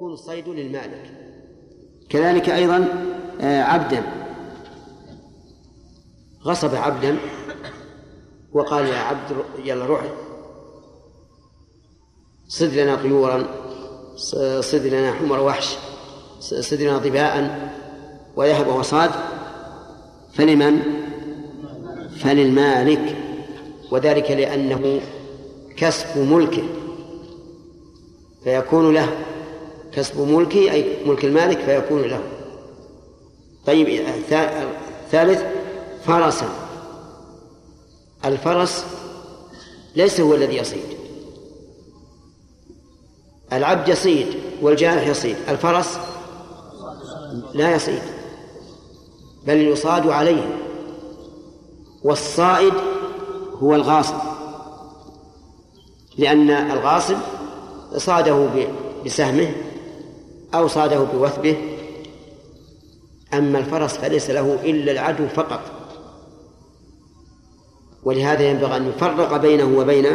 يكون الصيد للمالك. كذلك أيضا آه، عبدا. غصب عبدا وقال يا عبد يلا روح صد لنا طيورا صد لنا حمر وحش صد لنا ظباء وذهب وصاد. فلمن؟ فللمالك. وذلك لأنه كسب ملكه فيكون له كسب ملكه أي ملك المالك فيكون له. طيب ثالث فرسا. الفرس ليس هو الذي يصيد. العبد يصيد والجارح يصيد. الفرس لا يصيد بل يصاد عليه. والصائد هو الغاصب لأن الغاصب صاده بسهمه أو صاده بوثبه أما الفرس فليس له إلا العدو فقط. ولهذا ينبغي أن يفرق بينه وبين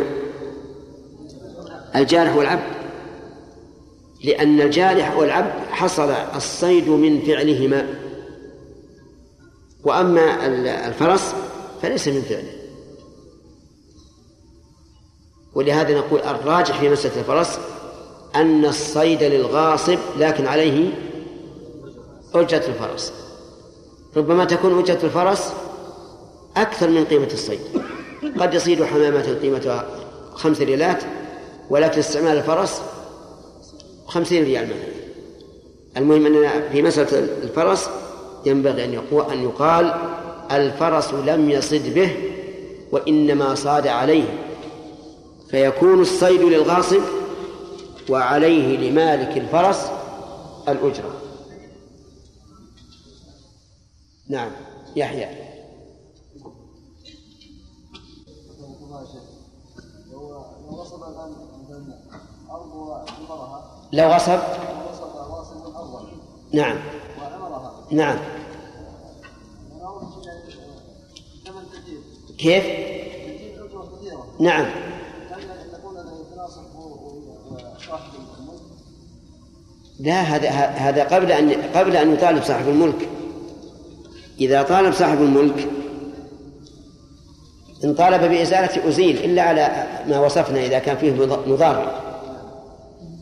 الجارح والعبد لأن الجارح والعبد حصل الصيد من فعلهما. وأما الفرس فليس من فعله. ولهذا نقول الراجح في مسألة الفرس أن الصيد للغاصب لكن عليه أجرة الفرس. ربما تكون أجرة الفرس أكثر من قيمة الصيد. قد يصيد حمامة قيمتها خمس ريالات ولكن استعمال الفرس خمسين ريال مثلا. المهم أننا في مسألة الفرس ينبغي أن أن يقال الفرس لم يصد به وإنما صاد عليه. فيكون الصيد للغاصب وعليه لمالك الفرس الأجرة. نعم يحيى. لو غصب؟ نعم. نعم. كيف؟ نعم. لا هذا هذا قبل أن قبل أن يطالب صاحب الملك. إذا طالب صاحب الملك إن طالب بإزالة أزيل إلا على ما وصفنا إذا كان فيه مضار.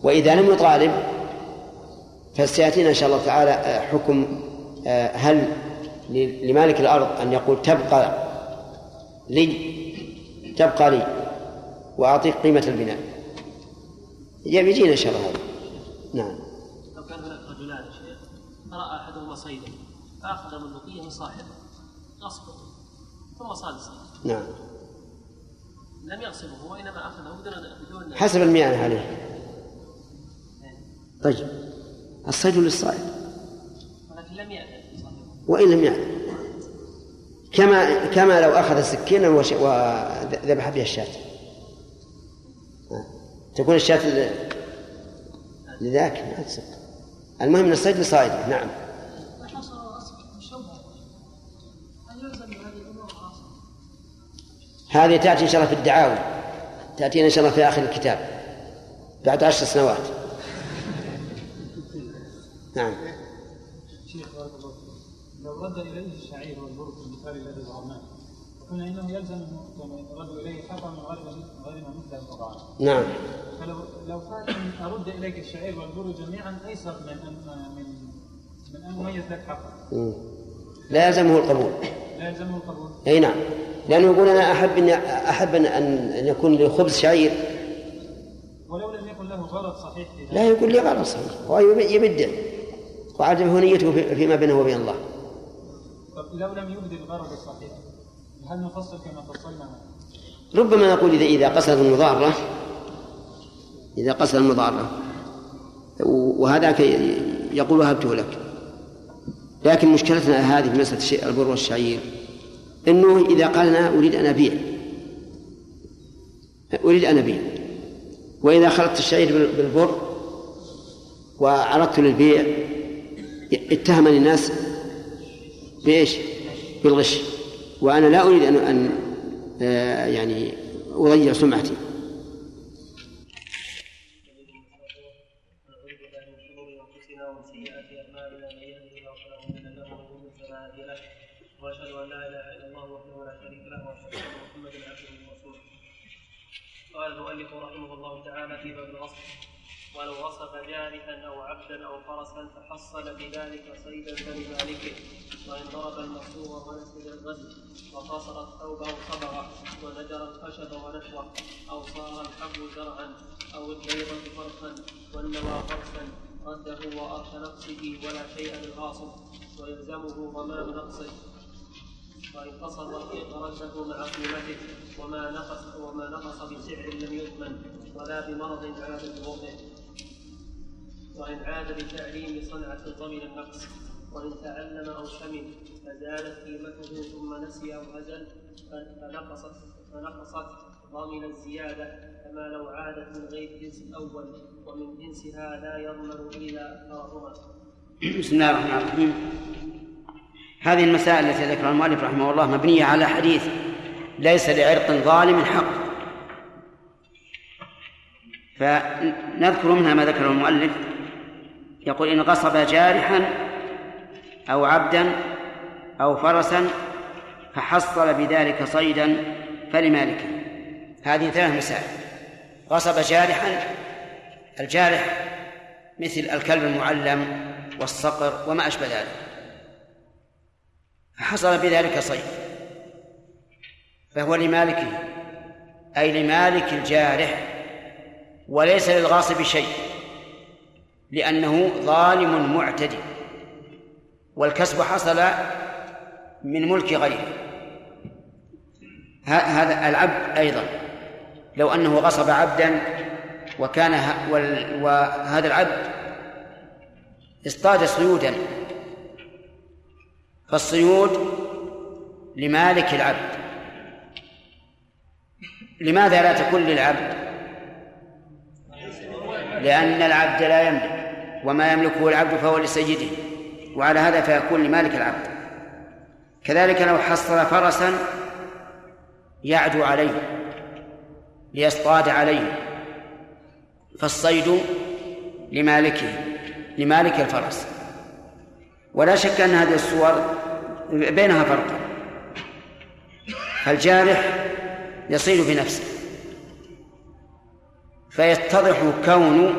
وإذا لم يطالب فسيأتينا إن شاء الله تعالى حكم آه، هل لمالك الأرض أن يقول تبقى لي تبقى لي واعطيك قيمة البناء. يجينا إن شاء الله هذا. نعم. صيدا فأخذ ملوكية من صاحبه غصبه ثم صاد الصيد نعم. لم يغصبه وإنما أخذه بدون بدون حسب المياه عليه. طيب. الصيد للصائد. ولكن لم يأذن وإن لم يأذن كما كما لو أخذ سكينا وذبح بها الشاة. تكون الشاة لذاك ما تصدق المهم إن الصيد لصائده. نعم. هذه تأتي إن شاء الله في الدعاوي تأتينا إن شاء الله في آخر الكتاب بعد عشر سنوات نعم شيخ لو رد إليه الشعير والبر في المثال الذي ضربناه قلنا إنه يلزم يعني رد إليه حقا من غير غير ما مثله طبعا نعم فلو لو كان إن أرد إليك الشعير والبر جميعا أيسر من ان من من أن اميز لك حقا. لا يلزمه القبول. لا يلزمه القبول. أي نعم. لأنه يقول أنا أحب ان أحب ان أن يكون لي خبز شعير. ولو لم يكن له غرض صحيح لا يكون لي غرض صحيح هو يبدع وعجبه نيته فيما بينه وبين الله. طب لو لم يبدي الغرض الصحيح هل نفصل كما فصلنا؟ ربما نقول اذا إذا قصد المضاره إذا قصد المضارة وهذاك يقول وهبته لك لكن مشكلتنا هذه في مسألة البر والشعير أنه إذا قال أنا أريد أن أبيع. أريد أن أبيع. وإذا خلطت الشعير بالبر وعرضت للبيع اتهمني الناس بإيش؟ بالغش. وأنا لا أريد أن أن آه، يعني أضيع سمعتي. شريك له واشهد ان محمدا عبده ورسوله قال المؤلف رحمه الله تعالى في باب الغصب. ولو وصف جارحا أو عبدا أو فرسا فحصل بذلك صيدا فلمالكه وإن ضرب المقصور ونسج الغزل وقصر الثوب أو صبغه ونجر الخشب ونحوه أو صار الحب زرعا أو البيضة فرخا والنوى فرسا رده وأرش نقصه ولا شيء للغاصب ويلزمه ضمان نقصه. وإن قصر رده مع قيمته وما نقص وما نقص بسعر لم يضمن ولا بمرض عاد بوضعه وإن عاد بتعليم صنعة ضمن النقص وإن تعلم أو سمن فزالت قيمته ثم نسي أو هزل فنقصت فنقصت ضمن الزيادة كما لو عادت من غير جنس الأول ومن جنسها لا يضمن إلا أكثرهما. بسم الله الرحمن الرحيم. هذه المسائل التي ذكرها المؤلف رحمه الله مبنية على حديث ليس لعرق ظالم حق فنذكر منها ما ذكره المؤلف. يقول إن غصب جارحا أو عبدا أو فرسا فحصل بذلك صيدا فلمالكه هذه ثلاث مسائل. غصب جارحا الجارح مثل الكلب المعلم والصقر وما أشبه ذلك. فحصل بذلك صيد. فهو لمالكه أي لمالك الجارح وليس للغاصب شيء لأنه ظالم معتدي. والكسب حصل من ملك غيره. هذا العبد أيضا لو أنه غصب عبدا وكان وهذا العبد اصطاد صيودا فالصيود لمالك العبد. لماذا لا تكون للعبد؟ لأن العبد لا يملك وما يملكه العبد فهو لسيده وعلى هذا فيكون لمالك العبد. كذلك لو حصل فرسا يعدو عليه ليصطاد عليه فالصيد لمالكه لمالك الفرس. ولا شك أن هذه الصور بينها فرق. الجارح يصيد بنفسه. فيتضح كون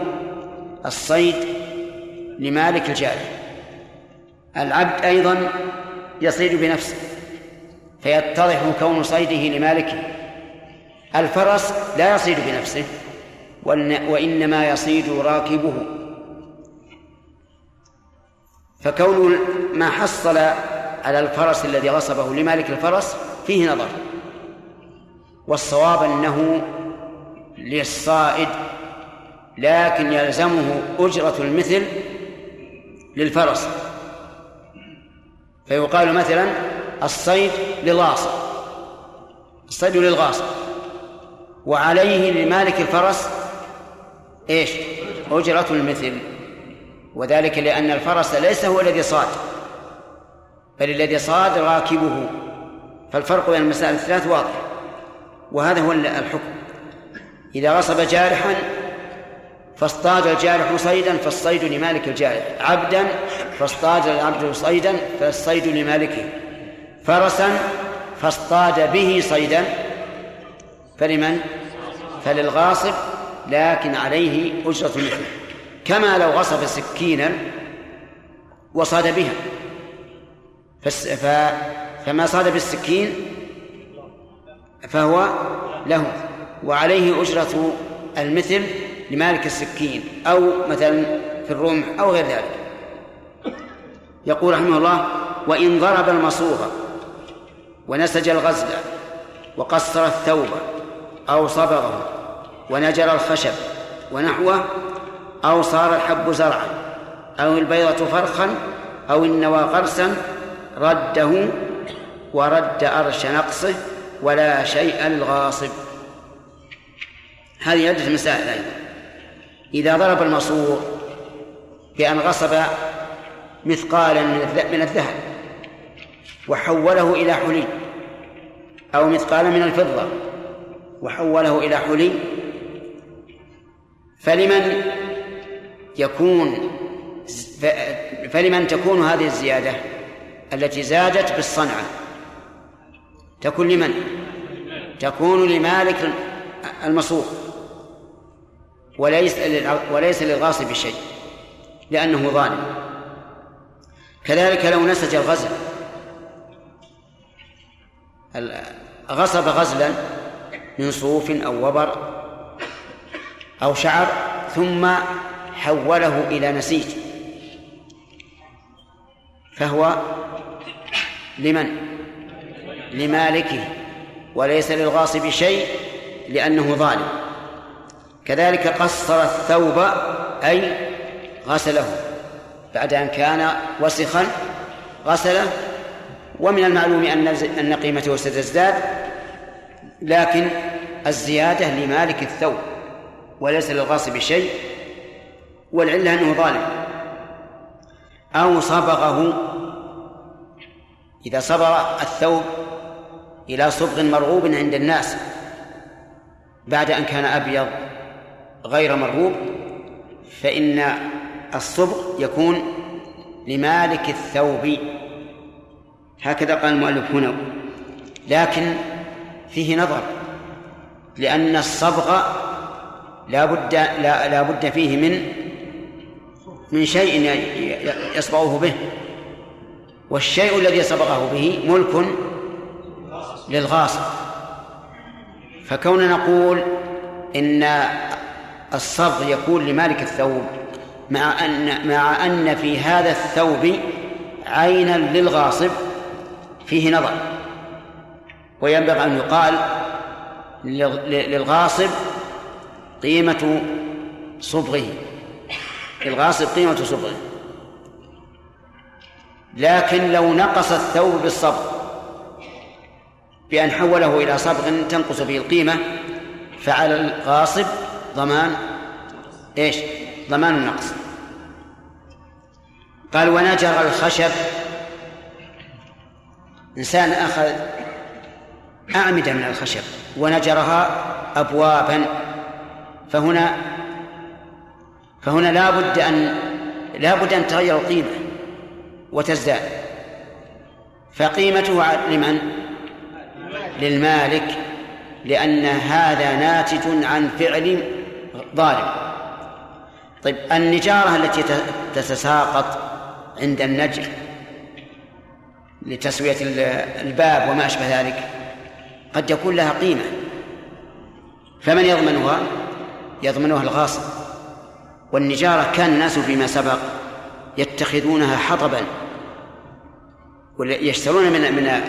الصيد لمالك الجارح. العبد أيضا يصيد بنفسه. فيتضح كون صيده لمالكه. الفرس لا يصيد بنفسه وإنما يصيد راكبه. فكون ما حصل على الفرس الذي غصبه لمالك الفرس فيه نظر. والصواب أنه للصائد لكن يلزمه أجرة المثل للفرس. فيقال مثلا الصيد للغاصب الصيد للغاصب. وعليه لمالك الفرس إيش؟ أجرة المثل. وذلك لأن الفرس ليس هو الذي صاد بل الذي صاد راكبه. فالفرق بين المسائل الثلاث واضح وهذا هو الحكم. إذا غصب جارحا فاصطاد الجارح صيدا فالصيد لمالك الجارح. عبدا فاصطاد العبد صيدا فالصيد لمالكه. فرسا فاصطاد به صيدا. فلمن؟ فللغاصب لكن عليه أجرة مثله. كما لو غصب سكينا وصاد بها. فما صاد بالسكين فهو له. وعليه أجرة المثل لمالك السكين أو مثلا في الرمح أو غير ذلك. يقول رحمه الله وإن ضرب المصوغ ونسج الغزل وقصر الثوب أو صبغه ونجر الخشب ونحوه أو صار الحب زرعا أو البيضة فرخا أو النوى قرسا رده ورد أرش نقصه ولا شيء للغاصب هذه عدة مسائل أيضا. إذا ضرب المصور بأن غصب مثقالا من الذهب وحوله إلى حلي أو مثقالا من الفضة وحوله إلى حلي فلمن يكون فلمن تكون هذه الزيادة التي زادت بالصنعة؟ تكون لمن؟ تكون لمالك المصروف وليس وليس للغاصب شيء لأنه ظالم. كذلك لو نسج الغزل. غصب غزلا من صوف أو وبر أو شعر ثم حوله إلى نسيج. فهو لمن؟ لمالكه. وليس للغاصب شيء لأنه ظالم. كذلك قصر الثوب أي غسله. بعد أن كان وسخا غسله. ومن المعلوم أن أن قيمته ستزداد لكن الزيادة لمالك الثوب. وليس للغاصب شيء والعلة أنه ظالم. أو صبغه. إذا صبغ الثوب إلى صبغ مرغوب عند الناس بعد أن كان أبيض غير مرغوب فإن الصبغ يكون لمالك الثوب. هكذا قال المؤلف هنا. لكن فيه نظر لأن الصبغ لا بد لا, بد فيه من من شيء يصبغه به والشيء الذي صبغه به ملك للغاصب. فكون نقول إن الصبغ يكون لمالك الثوب مع أن مع أن في هذا الثوب عينا للغاصب فيه نظر. وينبغي أن يقال للغاصب قيمة صبغه. للغاصب قيمة صبغه لكن لو نقص الثوب بالصبغ بأن حوله إلى صبغ تنقص به القيمة فعلى الغاصب ضمان إيش؟ ضمان النقص. قال ونجر الخشب. إنسان أخذ أعمدة من الخشب ونجرها أبوابا. فهنا فهنا لا بد أن لا بد أن تغير القيمة وتزداد. فقيمته لمن؟ للمالك لأن هذا ناتج عن فعل ظالم. طيب النجارة التي تتساقط عند النجر لتسوية الباب وما أشبه ذلك قد يكون لها قيمة. فمن يضمنها؟ يضمنها الغاصب. والنجارة كان الناس فيما سبق يتخذونها حطبا يشترون من من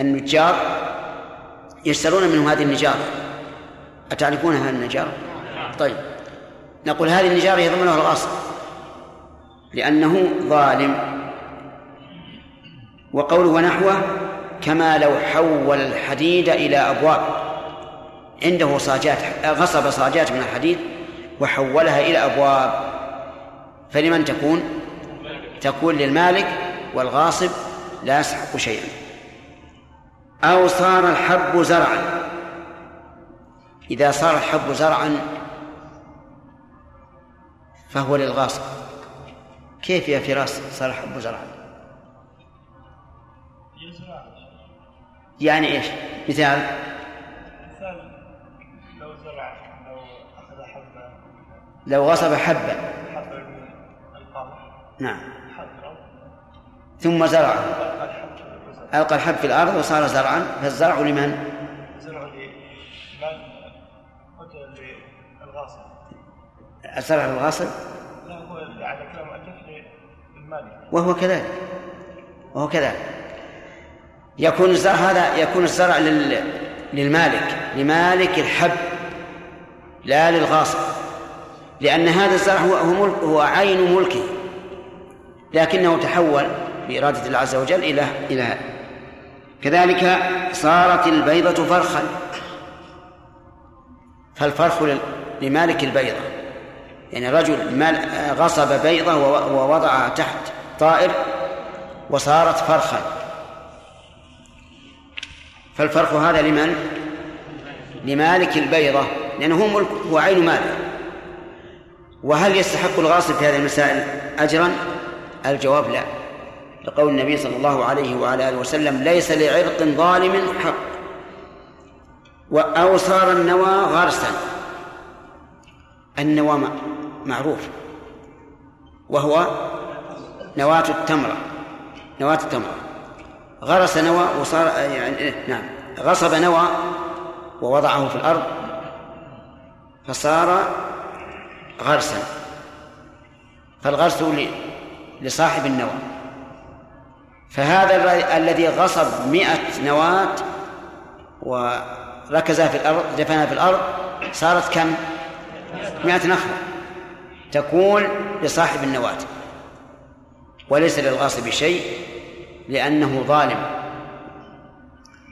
النجار يشترون منهم هذه النجارة. أتعرفون هذه النجارة؟ طيب. نقول هذه النجارة يضمنها الغاصب لأنه ظالم. وقوله ونحوه كما لو حول الحديد إلى أبواب عنده صاجات غصب صاجات من الحديد وحولها إلى أبواب. فلمن تكون؟ تكون للمالك والغاصب لا يسحق شيئا. أو صار الحب زرعا. إذا صار الحب زرعا فهو للغاصب. كيف يا فراس صار الحب زرعا؟ يعني؟ مثال مثال لو زرع لو اخذ حبه لو غصب القمح نعم. ثم الحب ألقى الحب في الأرض وصار زرعا. فالزرع لمن؟ زرع لمن؟ قتل للغاصب. الزرع للغاصب؟ لا هو على كلام المؤلف للمالك وهو كذلك. وهو كذلك. يكون الزرع هذا يكون الزرع لل... للمالك. لمالك الحب لا للغاصب. لأن هذا الزرع هو هو, ملك هو عين ملكه. لكنه تحول بإرادة الله عز وجل إلى إلى كذلك صارت البيضة فرخا. فالفرخ لمالك البيضة. يعني رجل غصب بيضة ووضعها تحت طائر وصارت فرخا. فالفرق هذا لمن؟ لمالك البيضة. لأنه هو ملك هو عين ماله وهل يستحق الغاصب في هذه المسائل أجرا؟ الجواب لا. لقول النبي صلى الله عليه وعلى آله وسلم ليس لعرق ظالم حق أو صار النوى غرسا. النوى معروف. وهو نواة التمرة. نواة التمرة. غرس نوى وصار يعني نعم. غصب نوى ووضعه في الأرض فصار غرسا. فالغرس لصاحب النوى. فهذا الذي غصب مئة نواة وركزها في الأرض دفنها في الأرض صارت كم؟ مئة نخلة. تكون لصاحب النواة. وليس للغاصب شيء لأنه ظالم.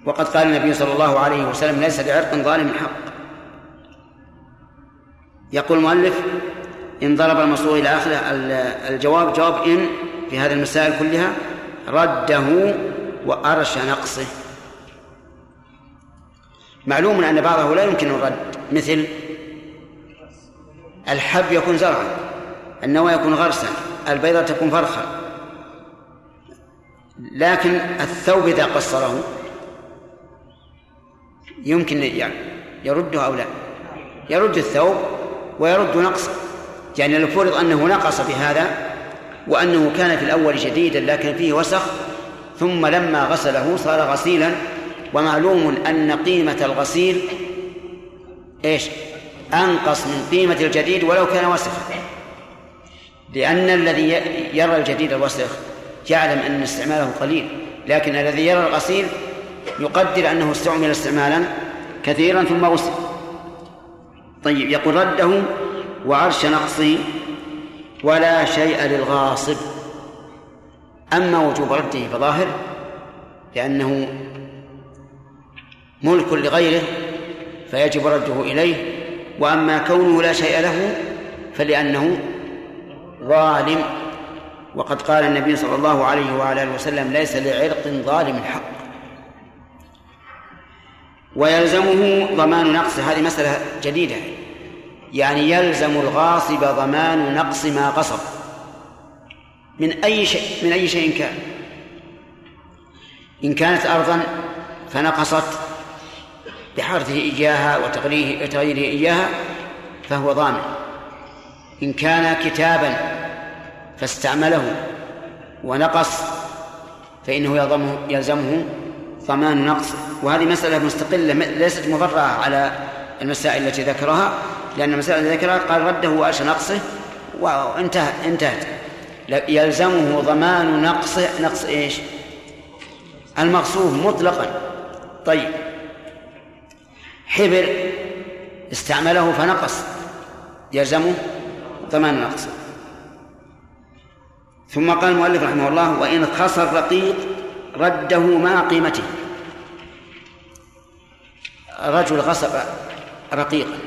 وقد قال النبي صلى الله عليه وسلم ليس لعرق ظالم حق يقول المؤلف إن ضرب المصروع إلى آخره الجواب جواب إن في هذه المسائل كلها رده وأرش نقصه. معلوم أن بعضه لا يمكن الرد مثل الحب يكون زرعا النوى يكون غرسا البيضة تكون فرخا. لكن الثوب إذا قصره يمكن يعني يرده أو لا؟ يرد الثوب ويرد نقصه يعني لو فرض أنه نقص بهذا وأنه كان في الأول جديدا لكن فيه وسخ ثم لما غسله صار غسيلا ومعلوم أن قيمة الغسيل إيش؟ أنقص من قيمة الجديد ولو كان وسخا لأن الذي يرى الجديد الوسخ يعلم أن استعماله قليل لكن الذي يرى الغسيل يقدر أنه استعمل استعمالا كثيرا ثم غسل طيب يقول رده وعرش نقصه ولا شيء للغاصب. أما وجوب رده فظاهر لأنه ملك لغيره فيجب رده إليه وأما كونه لا شيء له فلأنه ظالم. وقد قال النبي صلى الله عليه وعلى آله وسلم ليس لعرق ظالم حق. ويلزمه ضمان نقص هذه مسألة جديدة. يعني يلزم الغاصب ضمان نقص ما غصب من أي شيء من أي شيء كان. إن كانت أرضا فنقصت بحرثه إياها وتغييره إياها فهو ضامن. إن كان كتابا فاستعمله ونقص فإنه يلزمه ضمان نقص. وهذه مسألة مستقلة ليست مفرعة على المسائل التي ذكرها لأن المسائل التي ذكرها قال رده وأرش نقصه وانتهت انتهت. يلزمه ضمان نقص نقص إيش؟ المغصوب مطلقا. طيب. حبر استعمله فنقص. يلزمه ضمان نقصه ثم قال المؤلف رحمه الله وإن خسر رقيق رده مع قيمته. رجل غصب رقيقا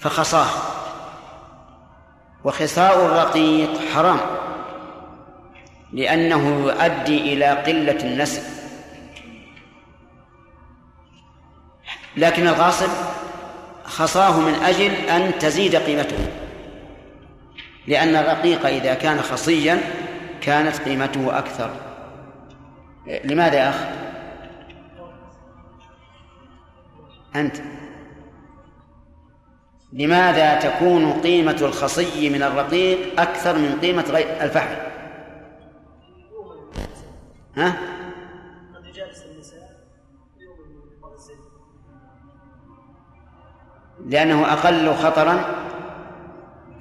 فخصاه. وخصاء الرقيق حرام لأنه يؤدي إلى قلة النسل لكن الغاصب خصاه من أجل أن تزيد قيمته لأن الرقيق إذا كان خصيا كانت قيمته أكثر. لماذا يا أخ؟ أنت. لماذا تكون قيمة الخصي من الرقيق أكثر من قيمة الفحل؟ ها؟ لأنه أقل خطرا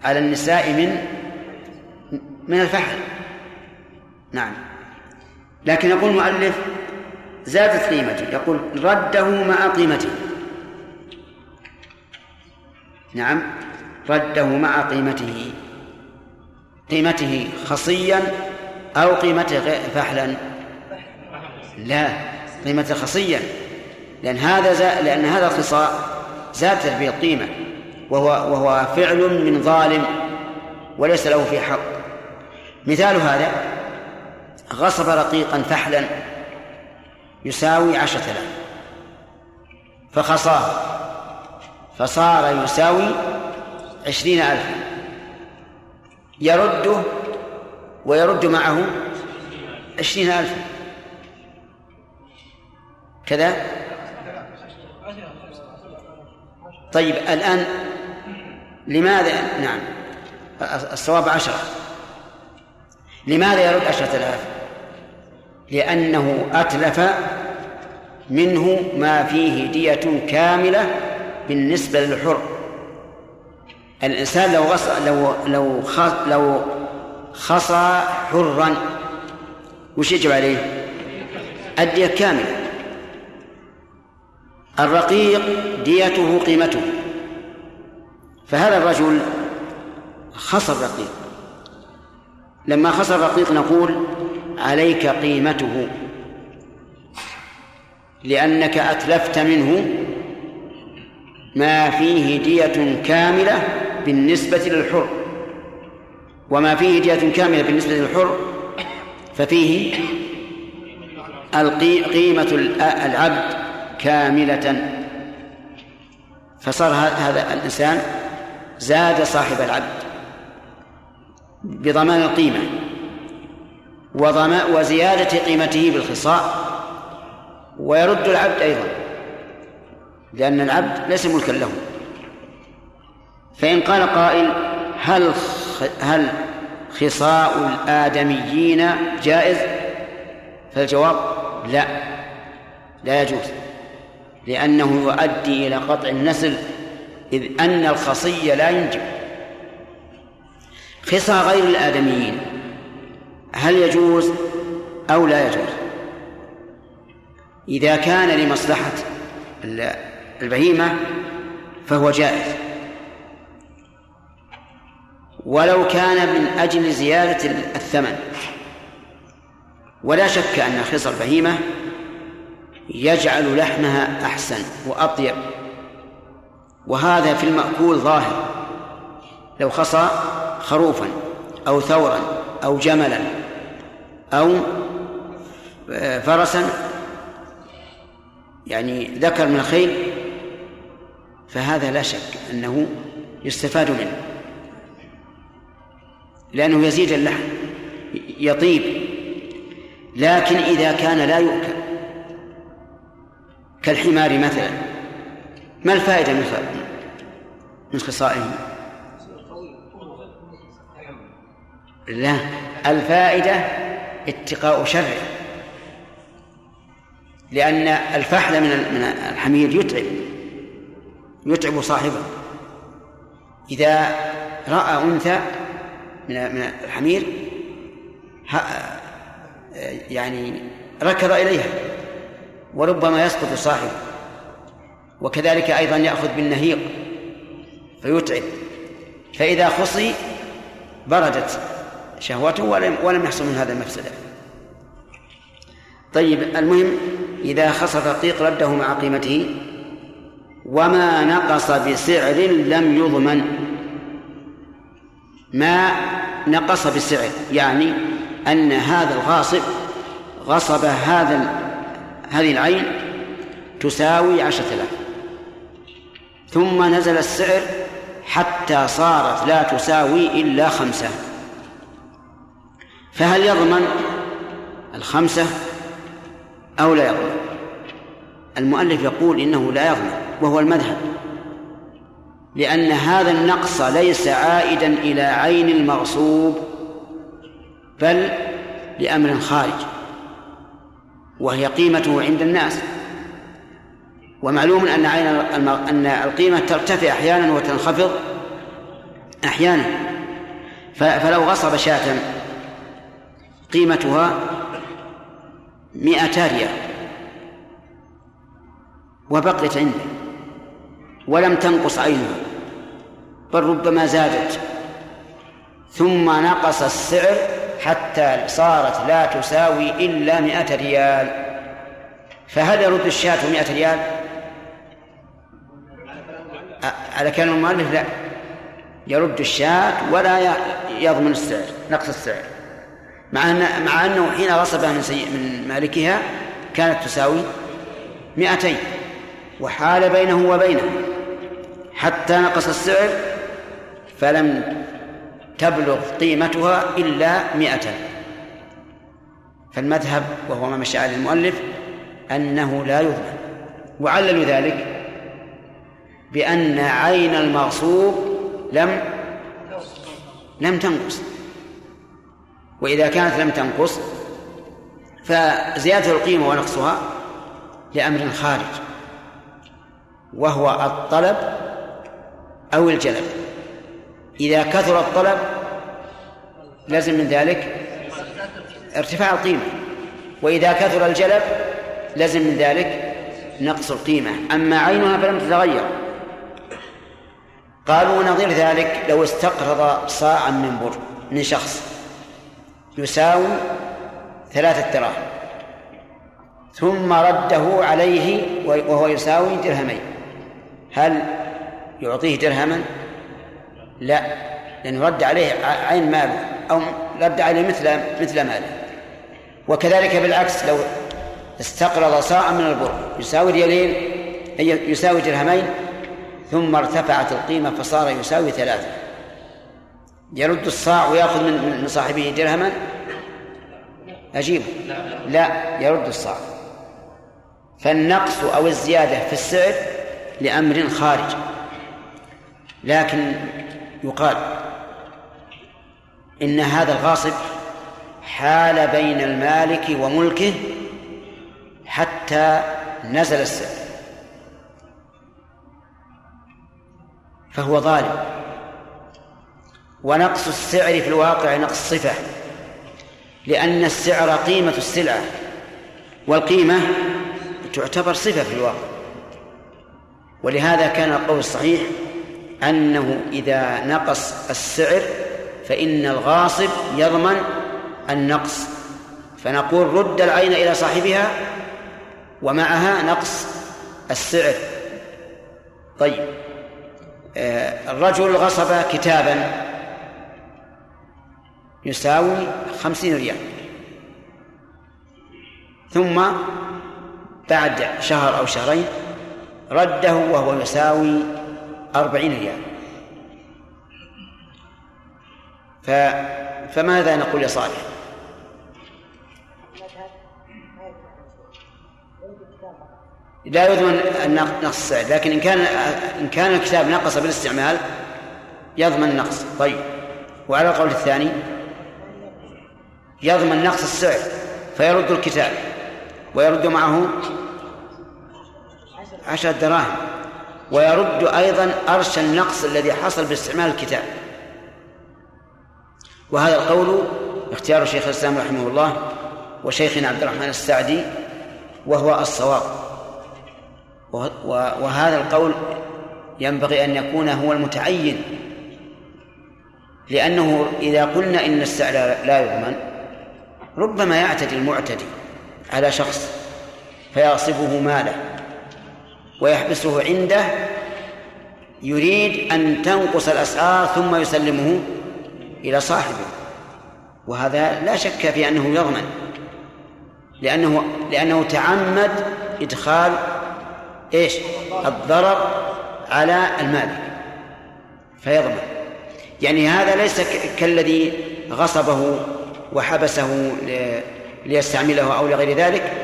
على النساء من من الفحل نعم. لكن يقول المؤلف زادت قيمته يقول رده مع قيمته نعم. رده مع قيمته. قيمته خصيا أو قيمته فحلا. لا قيمته خصيا. لأن هذا زا... لأن هذا الخصاء زادت به القيمة. وهو وهو فعل من ظالم وليس له في حق. مثال هذا غصب رقيقا فحلا يساوي عشرة آلاف. فخصاه. فصار يساوي عشرين ألفا. يرده ويرد معه عشرين ألفا. كذا؟ طيب الآن لماذا؟ نعم الصواب عشرة. لماذا يرد عشرة آلاف؟ لأنه أتلف منه ما فيه دية كاملة بالنسبة للحر. الإنسان لو غص لو لو خص لو خصى حرا وش يجب عليه؟ الدية كاملة. الرقيق ديته قيمته. فهذا الرجل خصى الرقيق. لما خصى الرقيق نقول عليك قيمته لأنك أتلفت منه ما فيه دية كاملة بالنسبة للحر. وما فيه دية كاملة بالنسبة للحر ففيه قيمة العبد كاملة. فصار هذا الإنسان زاد صاحب العبد بضمان القيمة وزيادة قيمته بالخصاء ويرد العبد أيضا. لأن العبد ليس ملكا له. فإن قال قائل هل هل خصاء الآدميين جائز؟ فالجواب لا لا يجوز لأنه يؤدي إلى قطع النسل إذ أن الخصي لا ينجب. خصى غير الآدميين هل يجوز أو لا يجوز؟ إذا كان لمصلحة البهيمة فهو جائز. ولو كان من أجل زيادة الثمن. ولا شك أن خصى البهيمة يجعل لحمها أحسن وأطيب. وهذا في المأكول ظاهر. لو خصى خروفا أو ثورا أو جملا أو فرسا يعني ذكر من الخيل فهذا لا شك أنه يستفاد منه لأنه يزيد اللحم يطيب لكن إذا كان لا يؤكل كالحمار مثلا ما الفائدة من من خصائه؟ لا الفائدة اتقاء شره لأن الفحل من من الحمير يتعب يتعب صاحبه. إذا رأى أنثى من من الحمير يعني ركض إليها وربما يسقط صاحبه. وكذلك أيضا يأخذ بالنهيق فيتعب. فإذا خصي بردت شهوته ولم ولم يحصل من هذا المفسدة. طيب المهم إذا خص الرقيق رده مع قيمته وما نقص بسعر لم يضمن. ما نقص بسعر يعني أن هذا الغاصب غصب هذا هذه العين تساوي عشرة آلاف. ثم نزل السعر حتى صارت لا تساوي إلا خمسة. فهل يضمن الخمسة أو لا يضمن؟ المؤلف يقول إنه لا يضمن. وهو المذهب. لأن هذا النقص ليس عائدا إلى عين المغصوب بل لأمر خارج وهي قيمته عند الناس. ومعلوم أن عين أن القيمة ترتفع أحيانا وتنخفض أحيانا. فلو غصب شاة قيمتها مئة ريال وبقيت عنده. ولم تنقص عينها بل ربما زادت. ثم نقص السعر حتى صارت لا تساوي إلا مئة ريال. فهل يرد الشاة مئة ريال؟ على كلام المؤلف؟ لا. يرد الشاة ولا يضمن السعر نقص السعر. مع أن مع أنه حين غصبها من سي... من مالكها كانت تساوي مئتين. وحال بينه وبينه. حتى نقص السعر فلم تبلغ قيمتها إلا مئة. فالمذهب وهو ما مشى عليه المؤلف أنه لا يضمن وعلل ذلك بأن عين المغصوب لم لم تنقص. وإذا كانت لم تنقص فزيادة القيمة ونقصها لأمر خارج. وهو الطلب أو الجلب. إذا كثر الطلب لازم من ذلك ارتفاع القيمة وإذا كثر الجلب لازم من ذلك نقص القيمة. أما عينها فلم تتغير. قالوا نظير ذلك لو استقرض صاعا من بر من شخص يساوي ثلاثة دراهم ثم رده عليه وهو يساوي درهمين. هل يعطيه درهما؟ لا لأنه رد عليه عين ماله أو رد عليه مثل مثل ماله وكذلك بالعكس لو استقرض صاعا من البر يساوي ريالين يساوي درهمين ثم ارتفعت القيمة فصار يساوي ثلاثة. يرد الصاع ويأخذ من صاحبه درهما؟ أجيب لا يرد الصاع. فالنقص أو الزيادة في السعر لأمر خارج. لكن يقال إن هذا الغاصب حال بين المالك وملكه حتى نزل السعر. فهو ظالم. ونقص السعر في الواقع نقص صفة لأن السعر قيمة السلعة والقيمة تعتبر صفة في الواقع. ولهذا كان القول الصحيح أنه إذا نقص السعر فإن الغاصب يضمن النقص. فنقول رد العين إلى صاحبها ومعها نقص السعر. طيب آه، الرجل غصب كتابا يساوي خمسين ريال. ثم بعد شهر أو شهرين رده وهو يساوي أربعين ريال. ف... فماذا نقول يا صالح؟ لا يضمن نقص السعر لكن إن كان إن كان الكتاب نقص بالاستعمال يضمن النقص. طيب. وعلى القول الثاني؟ يضمن نقص السعر فيرد الكتاب ويرد معه عشرة دراهم ويرد أيضا أرش النقص الذي حصل باستعمال الكتاب. وهذا القول اختيار شيخ الإسلام رحمه الله وشيخنا عبد الرحمن السعدي وهو الصواب. وهذا القول ينبغي أن يكون هو المتعين لأنه إذا قلنا إن السعر لا يضمن ربما يعتدي المعتدي على شخص فيغصبه ماله. ويحبسه عنده يريد أن تنقص الأسعار ثم يسلمه إلى صاحبه. وهذا لا شك في أنه يضمن لأنه لأنه تعمد إدخال إيش؟ الضرر على المالك فيضمن. يعني هذا ليس كالذي غصبه وحبسه ليستعمله أو لغير ذلك.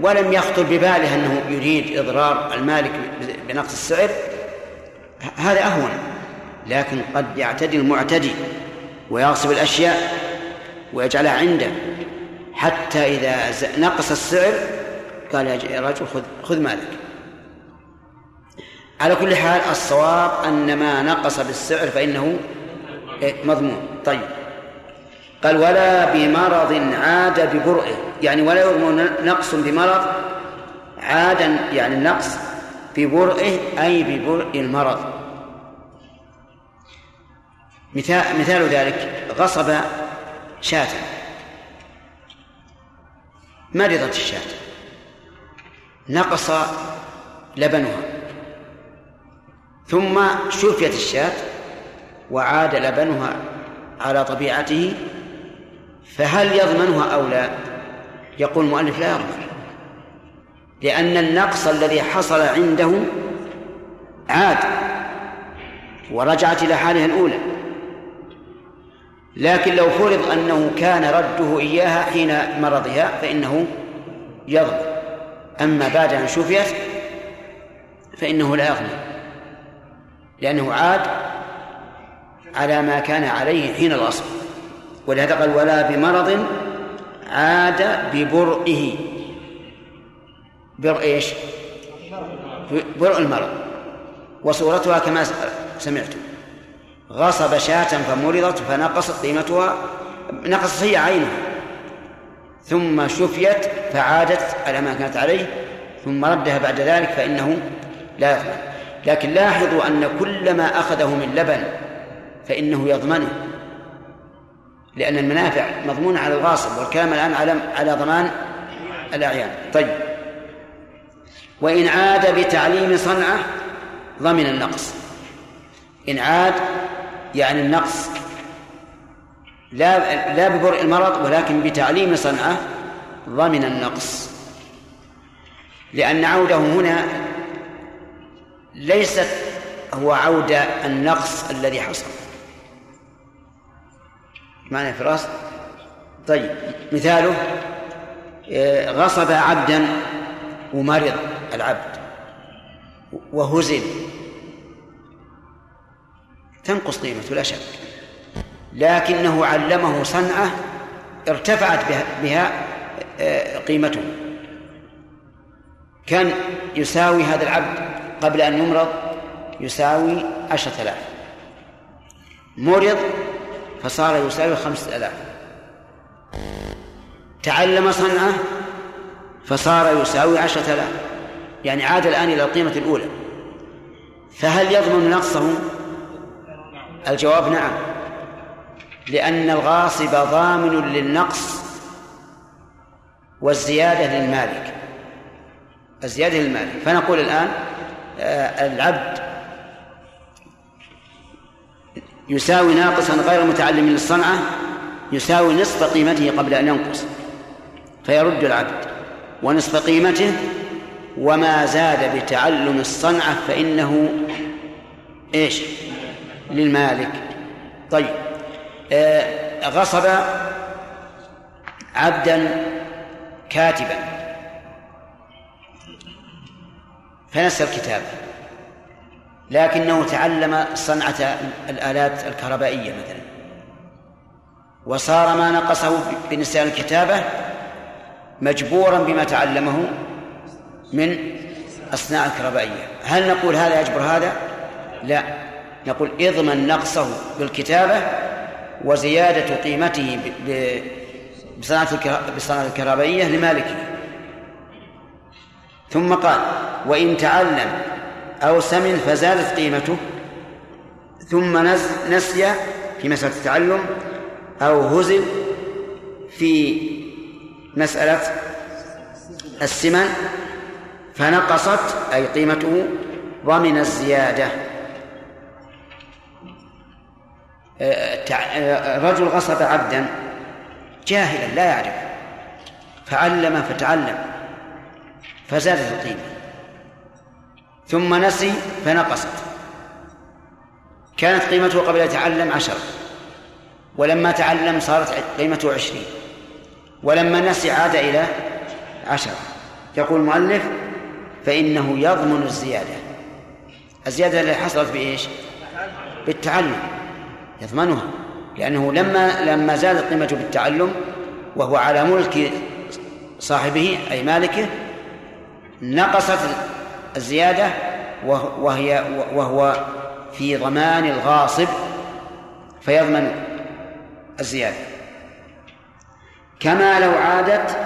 ولم يخطر بباله أنه يريد إضرار المالك بنقص السعر هذا أهون. لكن قد يعتدي المعتدي ويغصب الأشياء ويجعلها عنده. حتى إذا نقص السعر قال يا رجل خذ خذ مالك. على كل حال الصواب أن ما نقص بالسعر فإنه مضمون. طيب. قال ولا بمرض عاد ببرئه. يعني ولا يضمن نقص بمرض عادا يعني النقص ببرئه أي ببرء المرض. مثال مثال ذلك غصب شاة. مرضت الشاة. نقص لبنها. ثم شفيت الشاة وعاد لبنها على طبيعته فهل يضمنها أو لا؟ يقول المؤلف لا يضمن. لأن النقص الذي حصل عنده عاد ورجعت إلى حالها الأولى. لكن لو فرض أنه كان رده إياها حين مرضها فإنه يضمن. أما بعد أن شفيت فإنه لا يغني لأنه عاد على ما كان عليه حين الأصل. ولهذا قال ولا بمرض عاد ببرئه. برء إيش؟ برء المرض. وصورتها كما سمعتم غصب شاة فمرضت فنقصت قيمتها نقصت هي عينها. ثم شفيت فعادت على ما كانت عليه ثم ردها بعد ذلك فإنه لا يضمن لكن لاحظوا أن كل ما أخذه من لبن فإنه يضمنه. لأن المنافع مضمونة على الغاصب والكلام الآن على على ضمان الأعيان. طيب. وإن عاد بتعليم صنعة ضمن النقص. إن عاد يعني النقص لا لا ببرء المرض ولكن بتعليم صنعة ضمن النقص. لأن عوده هنا ليست هو عود النقص الذي حصل. معنى فراس. طيب مثاله آه، غصب عبدا ومرض العبد وهزل. تنقص قيمته لا شك. لكنه علمه صنعة ارتفعت بها, بها آه، قيمته. كان يساوي هذا العبد قبل أن يمرض يساوي عشرة آلاف. مرض فصار يساوي خمسة آلاف. تعلم صنعة فصار يساوي عشرة آلاف. يعني عاد الآن إلى القيمة الأولى. فهل يضمن نقصه الجواب نعم. لأن الغاصب ضامن للنقص والزيادة للمالك. الزيادة للمالك. فنقول الآن آه، العبد يساوي ناقصا غير متعلم للصنعة يساوي نصف قيمته قبل أن ينقص فيرد العبد. ونصف قيمته وما زاد بتعلم الصنعة فإنه إيش؟ للمالك. طيب. آه غصب عبدا كاتبا. فنسى الكتاب. لكنه تعلم صنعة الآلات الكهربائية مثلا. وصار ما نقصه بنسيان الكتابة مجبورا بما تعلمه من أصناع الكهربائية. هل نقول هذا يجبر هذا؟ لا. نقول إضمن نقصه بالكتابة وزيادة قيمته بصناعة الكهربائية لمالكه. ثم قال وإن تعلم أو سمن فزادت قيمته ثم نسي في مسألة التعلم أو هزل في مسألة السمن فنقصت أي قيمته ضمن الزيادة. رجل غصب عبدا جاهلا لا يعرف فعلم فتعلم فزادت القيمة. ثم نسي فنقصت. كانت قيمته قبل يتعلم عشرة ولما تعلم صارت قيمته عشرين. ولما نسي عاد إلى عشرة يقول المؤلف فإنه يضمن الزيادة. الزيادة اللي حصلت بإيش؟ بالتعلم. يضمنها. لأنه لما لما زادت قيمته بالتعلم وهو على ملك صاحبه أي مالكه نقصت الزيادة وهي وهو في ضمان الغاصب فيضمن الزيادة. كما لو عادت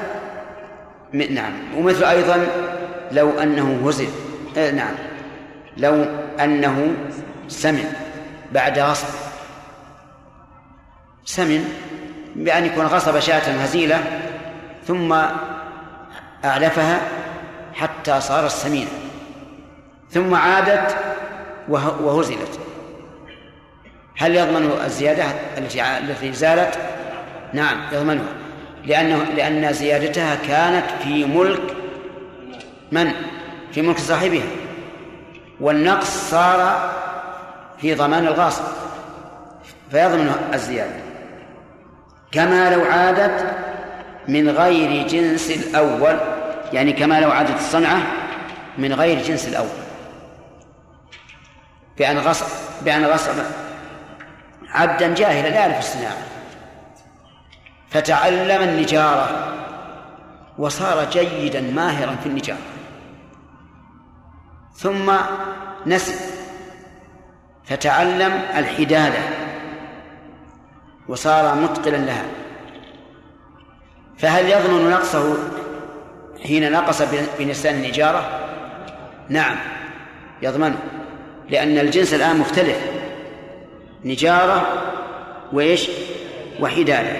نعم. ومثل أيضا لو أنه هزل. آه نعم. لو أنه سمع بعد غصب. سمن بأن يكون غصب شاة هزيلة ثم أعلفها حتى صارت سمينة ثم عادت وهزلت. هل يضمن الزيادة التي زالت؟ نعم يضمنها. لأنه لأن زيادتها كانت في ملك من؟ في ملك صاحبها. والنقص صار في ضمان الغاصب. فيضمن الزيادة. كما لو عادت من غير جنس الأول يعني كما لو عادت الصنعة من غير جنس الأول. بأن غصب بأن غصب عبدا جاهلا لا يعرف الصناعة فتعلم النجارة وصار جيدا ماهرا في النجارة. ثم نسي فتعلم الحدادة وصار متقنا لها. فهل يضمن نقصه حين نقص بنسان النجارة؟ نعم يضمنه لأن الجنس الآن مختلف. نجارة وإيش؟ وحدادة.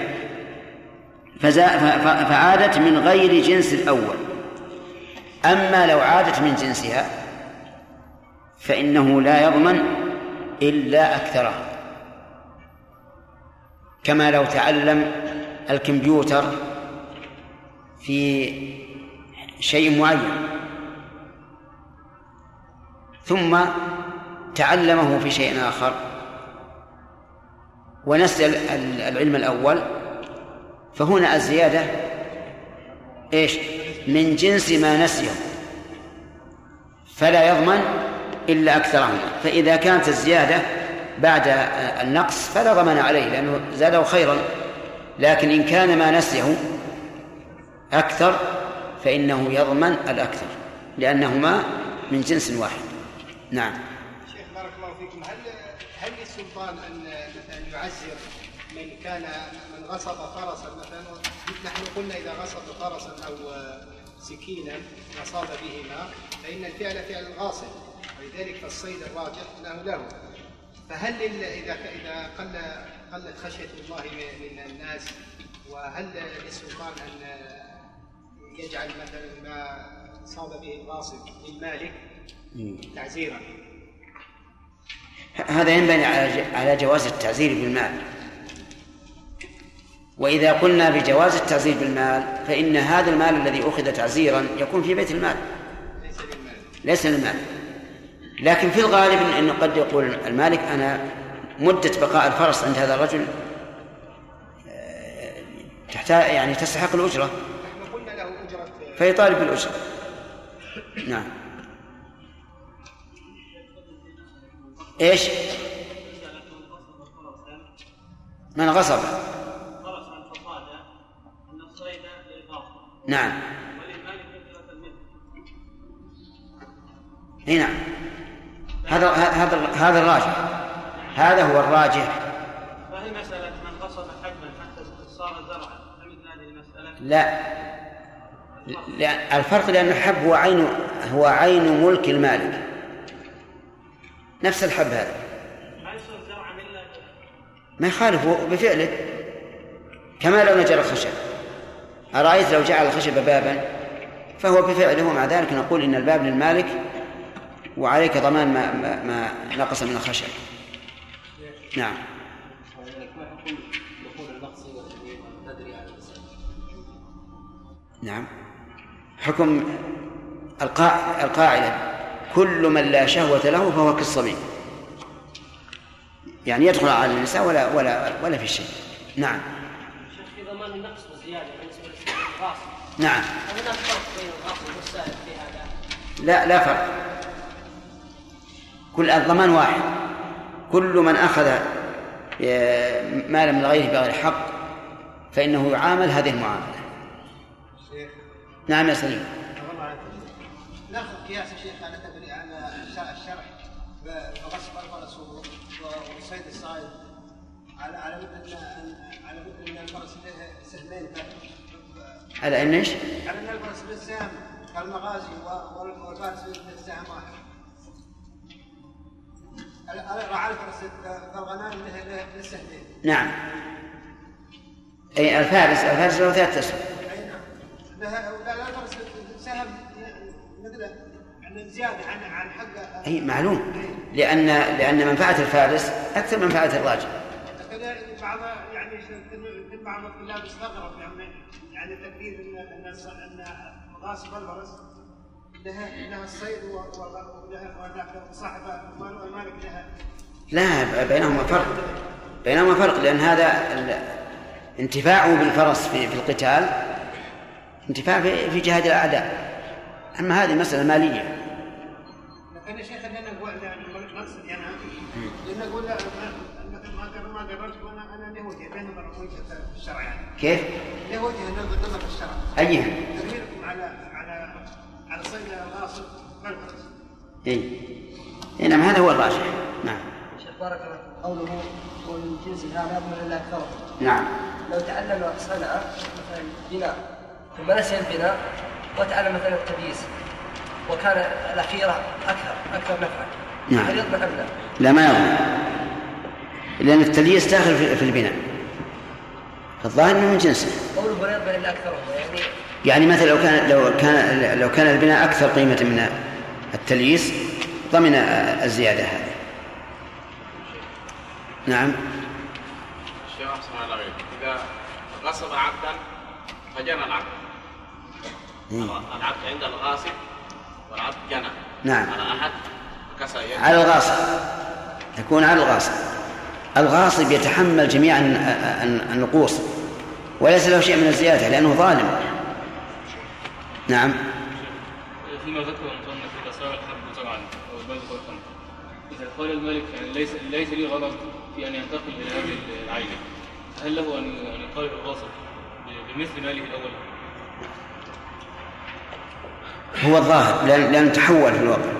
فعادت من غير جنس الأول. أما لو عادت من جنسها فإنه لا يضمن إلا أكثرها. كما لو تعلم الكمبيوتر في شيء معين. ثم تعلمه في شيء آخر. ونسي العلم الأول. فهنا الزيادة إيش؟ من جنس ما نسيه. فلا يضمن إلا أكثرهما فإذا كانت الزيادة بعد النقص فلا ضمان عليه لأنه زاده خيرا. لكن إن كان ما نسيه أكثر فإنه يضمن الأكثر لأنهما من جنس واحد. نعم شيخ بارك الله فيكم هل هل للسلطان أن مثلا يعزر من كان من غصب فرسا مثلا نحن قلنا إذا غصب فرسا أو سكينا أصاب بهما فإن الفعل فعل الغاصب ولذلك فالصيد الراجح له له. فهل إذا إذا قل قلت خشية الله من الناس وهل للسلطان أن يجعل مثلا ما صاب به الغاصب للمالك تعزيرا؟ هذا ينبني على جواز التعزير بالمال. وإذا قلنا بجواز التعزير بالمال فإن هذا المال الذي أخذ تعزيرا يكون في بيت المال. ليس للمال. لكن في الغالب أنه قد يقول المالك أنا مدة بقاء الفرس عند هذا الرجل آه، تحتاج يعني تستحق الأجرة. فيطالب بالأجرة. نعم. إيش؟ من غصب. نعم. إي نعم. هذا هذا هذا الراجح. هذا هو الراجح. فهي مسألة من غصب حجما حتى صار زرعا فمثل هذه المسألة لا لا الفرق لأن الحب هو عين هو عين ملك المالك. نفس الحب هذا. ما يخالف بفعله. كما لو نجر الخشب. أرأيت لو جعل الخشب بابا؟ فهو بفعله. ومع ذلك نقول إن الباب للمالك وعليك ضمان ما, ما, ما نقص من الخشب. نعم. نعم. حكم القاعدة. كل من لا شهوة له فهو كالصبي. يعني يدخل على النساء ولا ولا ولا في شيء. نعم. في ضمان النقص والزيادة بالنسبة للغاصب نعم. هناك فرق بين الغاصب والسائل في هذا؟ لا لا فرق. كل الضمان واحد. كل من أخذ مالا من غيره بغير حق فإنه يعامل هذه المعاملة. نعم يا سليم. ناخذ قياس الشيخ على الصائد على على ان على ان الفرس له سهمين على ان إيش؟ على ان الفرس له سهم كالمغازي والفارس له سهم واحد رعى الفرس كالغنام له سهمين نعم اي الفارس الفارس له ثلاث اسهم اي نعم لا لا الفرس سهم مثل يعني زيادة عن عن حق أي معلوم. لأن لأن منفعة الفارس أكثر من منفعة الراجل بعض يعني بعض الطلاب استغرب يعني يعني تقدير ان إن إن غاصب الفرس لها لها الصيد ولها صاحب المالك لها. لا بينهما فرق. بينهما فرق لأن هذا انتفاعه بالفرس في, في القتال انتفاع في, في جهاد الأعداء. أما هذه مسألة مالية. لكن يا شيخ أنا أقول يعني مقصد يعني لأن أقول ما ما قررت وأنا أنا له وجه بين وجهه الشرع. يعني كيف؟ له وجه نظر الشرع. أيها؟ تدبيركم على على على صيد الغاصب والفرس إي. إيه نعم هذا هو الراجح. نعم. شيخ بارك الله فيك. قوله ومن جنس لا يضمن إلا اكثره نعم. لو تعلم صنعه مثلا بناء ثم نسي البناء وتعلم مثلا التمييز وكان الأخيرة أكثر أكثر نفعا. نعم. هل يضمن أم لا؟ لا ما يضمن لأن التلييس داخل في- في البناء. فالظاهر أنه من جنسه. قوله ولا يضمن الا اكثره يعني يعني مثلا لو كان لو كان لو كان البناء أكثر قيمة من التلييس ضمن الزيادة هذه. نعم. الشيخ أحسن الله إذا غصب عبدا فجنى العبد العبد عند الغاصب والعبد جنى نعم. على أحد كسر على الغاصب. تكون على الغاصب. الغاصب يتحمل جميع الن- الن- النقوص. وليس له شيء من الزيادة لأنه ظالم. نعم. فيما ذكر المصنف إذا صار الحرب زرعا أو البلد خلقا إذا قال الملك يعني ليس ليس لي غرض في أن ينتقل إلى هذه العينه هل له ان أن يقال الغاصب بمثل ماله الأول؟ هو الظاهر لأن لأنه تحول في الواقع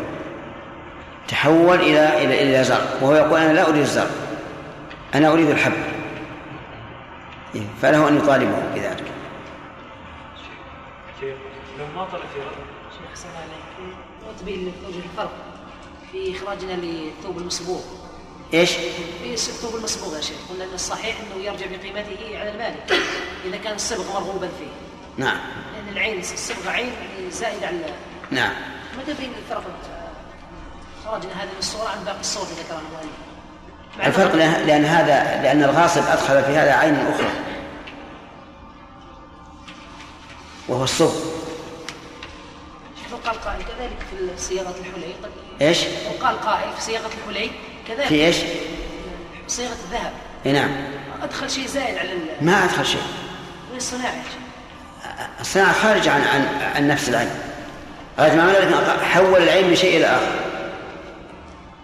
تحول إلى إلى إلى زرع وهو يقول أنا لا أريد الزرع أنا أريد الحب. إيه، فله أن يطالبه بذلك. شيخ سلام عليك. وتبين وجه الفرق في إخراجنا للثوب المصبوغ إيش؟ في الثوب المصبوغ يا شيخ قلنا أن الصحيح أنه يرجع بقيمته على المالك إذا كان الصبغ مرغوبا فيه. نعم. لأن العين الصبغة عين زائدة على نعم. ما تبين الفرق خرجنا هذه الصورة عن باقي الصور اللي ذكرها المؤلف الفرق لأن هذا لأن الغاصب أدخل في هذا عين أخرى. وهو الصبغ. لو قال قائل كذلك في صياغة الحلي قد إيش؟ لو قال قائل في صياغة الحلي كذلك. في إيش؟ صياغة الذهب. إيه نعم. أدخل شيء زائد على ما أدخل شيء. الصناعة يا شيخ. الصناعة خارج عن عن عن نفس العين. غاية ما ذلك حول العين من شيء إلى آخر.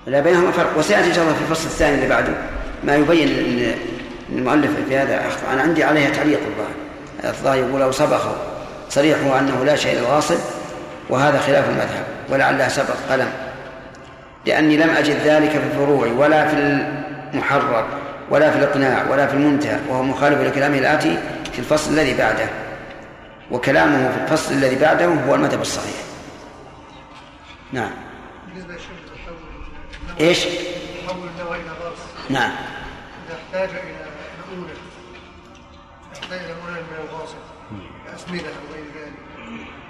لا بينهما فرق. وسيأتي إن شاء الله في الفصل الثاني اللي بعده ما يبين المؤلف في هذا أخطأ. أنا عندي عليها تعليق الظاهر. الظاهر يقول أو سبقه. صريحه أنه لا شيء للغاصب وهذا خلاف المذهب. ولعلها سبق قلم. لأني لم أجد ذلك في الفروع ولا في المحرر ولا في الإقناع ولا في المنتهى. وهو مخالف لكلامه الآتي في الفصل الذي بعده. وكلامه في الفصل الذي بعده هو المذهب الصحيح. نعم. إيش؟ تحول إلى نعم. إذا احتاج إلى مؤونه يحتاج إلى مؤونه من أو غير ذلك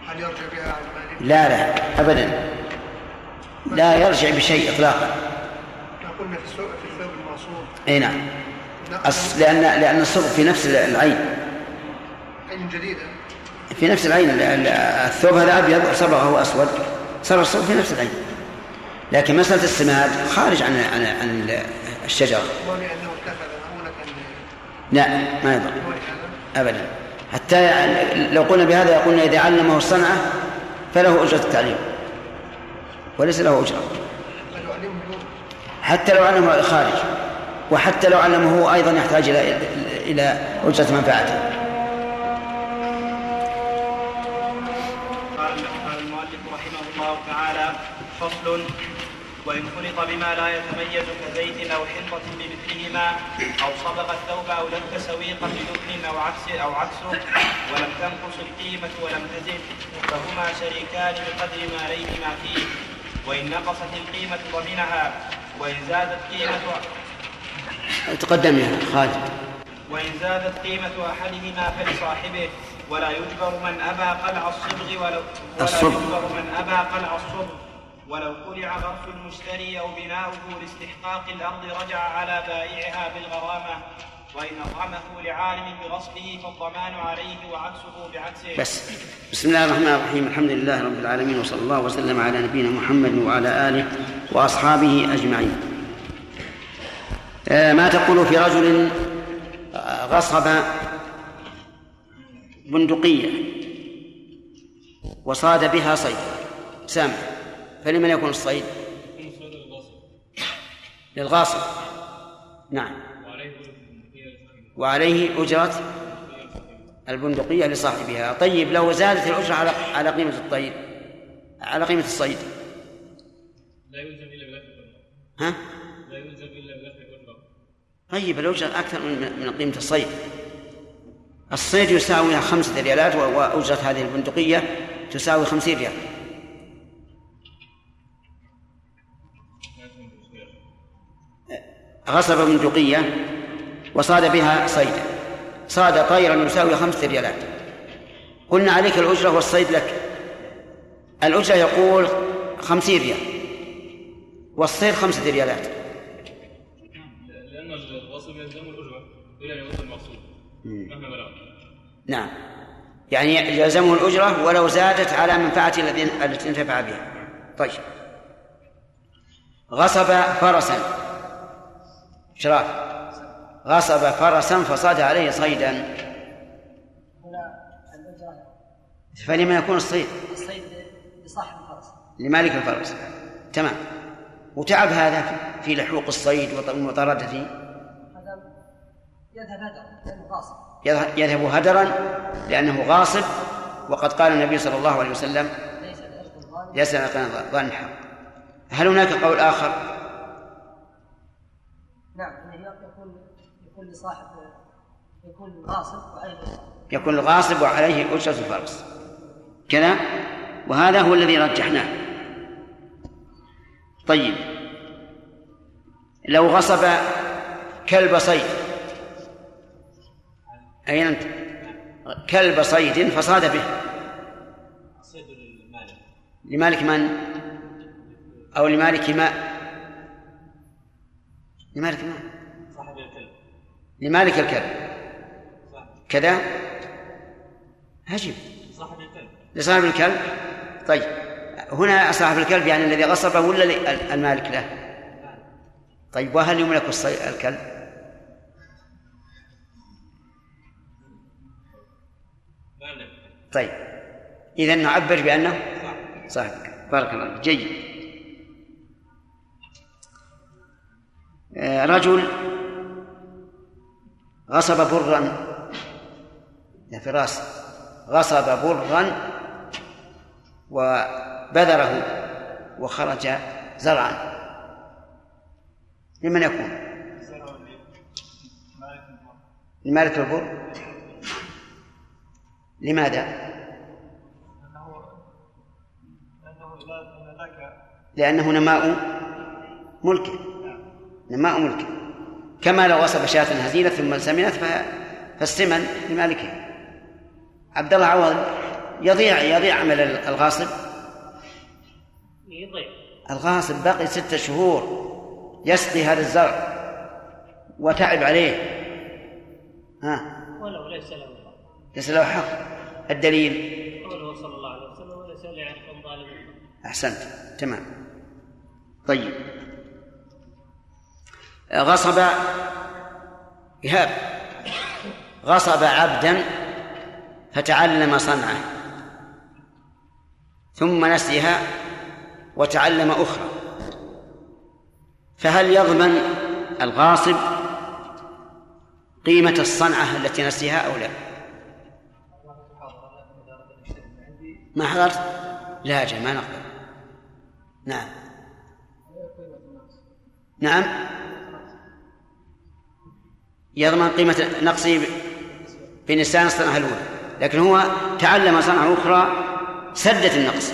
هل يرجع بها على المالك؟ لا لا أبدا. لا يرجع بشيء إطلاقا. ما قلنا في الثوب في المعصور أي نعم. أص... لأن لأن الصبغ في نفس العين. عين جديدة. في نفس العين ال- ال- الثوب هذا أبيض صبغه أسود. صار الصبغ في نفس العين. لكن مسألة السماد خارج عن عن عن الشجرة لا ما يضر. أبدا. حتى لو قلنا بهذا يقولون إذا علمه الصنعة فله أجرة التعليم. وليس له أجرة. حتى لو علمه خارج. وحتى لو علمه أيضا يحتاج إلى إلى أجرة منفعته قال قال المؤلف رحمه الله تعالى فصل وإن خلط بما لا يتميز كزيت أو حنطة بمثلهما أو صبغ الثوب أو لك سويقة بدهن أو عكس أو عكسه ولم تنقص القيمة ولم تزد فهما شريكان بقدر ما عليهما فيه. وإن نقصت القيمة ضمنها وإن زادت قيمة تقدم يا خالد. وإن زادت قيمة أحدهما فلصاحبه. ولا يجبر من أبى قلع الصبغ ولا الصبغ. يجبر من أبى قلع الصبغ. ولو قلع غرف المشتري أو بناؤه لاستحقاق الأرض رجع على بائعها بالغرامة وإن أطعمه لعالم بغصبه فالضمان عليه وعكسه بعكسه. بس. بسم الله الرحمن الرحيم. الحمد لله رب العالمين وصلى الله وسلم على نبينا محمد وعلى آله وأصحابه أجمعين. آه، ما تقول في رجل غصب بندقية وصاد بها صيد؟ سامع فلمن يكون الصيد؟ للغاصب. نعم. وعليه أجرة البندقية لصاحبها. طيب لو زادت الأجرة على على قيمة الطيب على قيمة الصيد لا يلزم بدفع ها؟ لا يلزم الاجره طيب الأجرة أكثر من من قيمة الصيد. الصيد يساوي خمسة ريالات وأجرة هذه البندقية تساوي خمسين ريال. غصب بندقية وصاد بها صيدا صاد طيرا يساوي خمسة ريالات. قلنا عليك الأجرة والصيد لك. الأجرة يقول خمسين ريال. والصيد خمسة ريالات. لأن الغاصب يلزمه الأجرة إلى ان يوصل المقصود مهما بلغ نعم. يعني يلزمه الأجرة ولو زادت على منفعة التي انتفع بها. طيب. غصب فرسا. شراف. غصب فرسا فصاد عليه صيدا. فلما يكون الصيد؟ الصيد لصاحب الفرس لمالك الفرس. تمام. وتعب هذا في لحوق الصيد وط- ومطاردته هذا يذهب غاصب يذهب- هدرا لأنه غاصب وقد قال النبي صلى الله عليه وسلم ليس لك ظن حق هل هناك قول آخر نعم إنه يكون يكون لصاحب يكون غاصب وعليه. يكون الغاصب وعليه أجرة الفرس كذا؟ وهذا هو الذي رجحناه. طيب. لو غصب كلب صيد. أين أنت؟ كلب صيد فصاد به. لمالك. من؟ أو لمالك ماء لمالك ماء لمالك الكلب. كذا؟ الكلب. لصاحب الكلب؟ طيب. هنا صاحب الكلب يعني الذي غصبه ولا المالك له؟ طيب وهل يملك الكلب؟ طيب. إذا نعبر بأنه صاحب الكلب. بارك الله فيك. جيد. آه، رجل غصب برا. يا فراس غصب برا وبذره وخرج زرعا. لمن يكون؟ لمالك البر. لماذا؟ لأنه نماء ملك نماء ملك كما لو غصب شاة هزيلة ثم سمنت فالسمن لمالكها عبد الله عوض يضيع يضيع عمل الغاصب. يضيع. الغاصب بقي ستة شهور يسقي هذا الزرع وتعب عليه. ها؟ ولو ليس له حق. ليس له حق. الدليل؟ قوله صلى الله عليه وسلم وليس ليعرف ظالم. أحسنت. تمام. طيب. غصب إيهاب غصب عبدا فتعلم صنعه ثم نسيها وتعلم أخرى فهل يضمن الغاصب قيمة الصنعة التي نسيها أو لا؟ ما حضرت؟ لا أجل ما نعم نعم يضمن قيمة نقصه بنسيان الصنعة الأولى. لكن هو تعلم صنعة أخرى سدت النقص.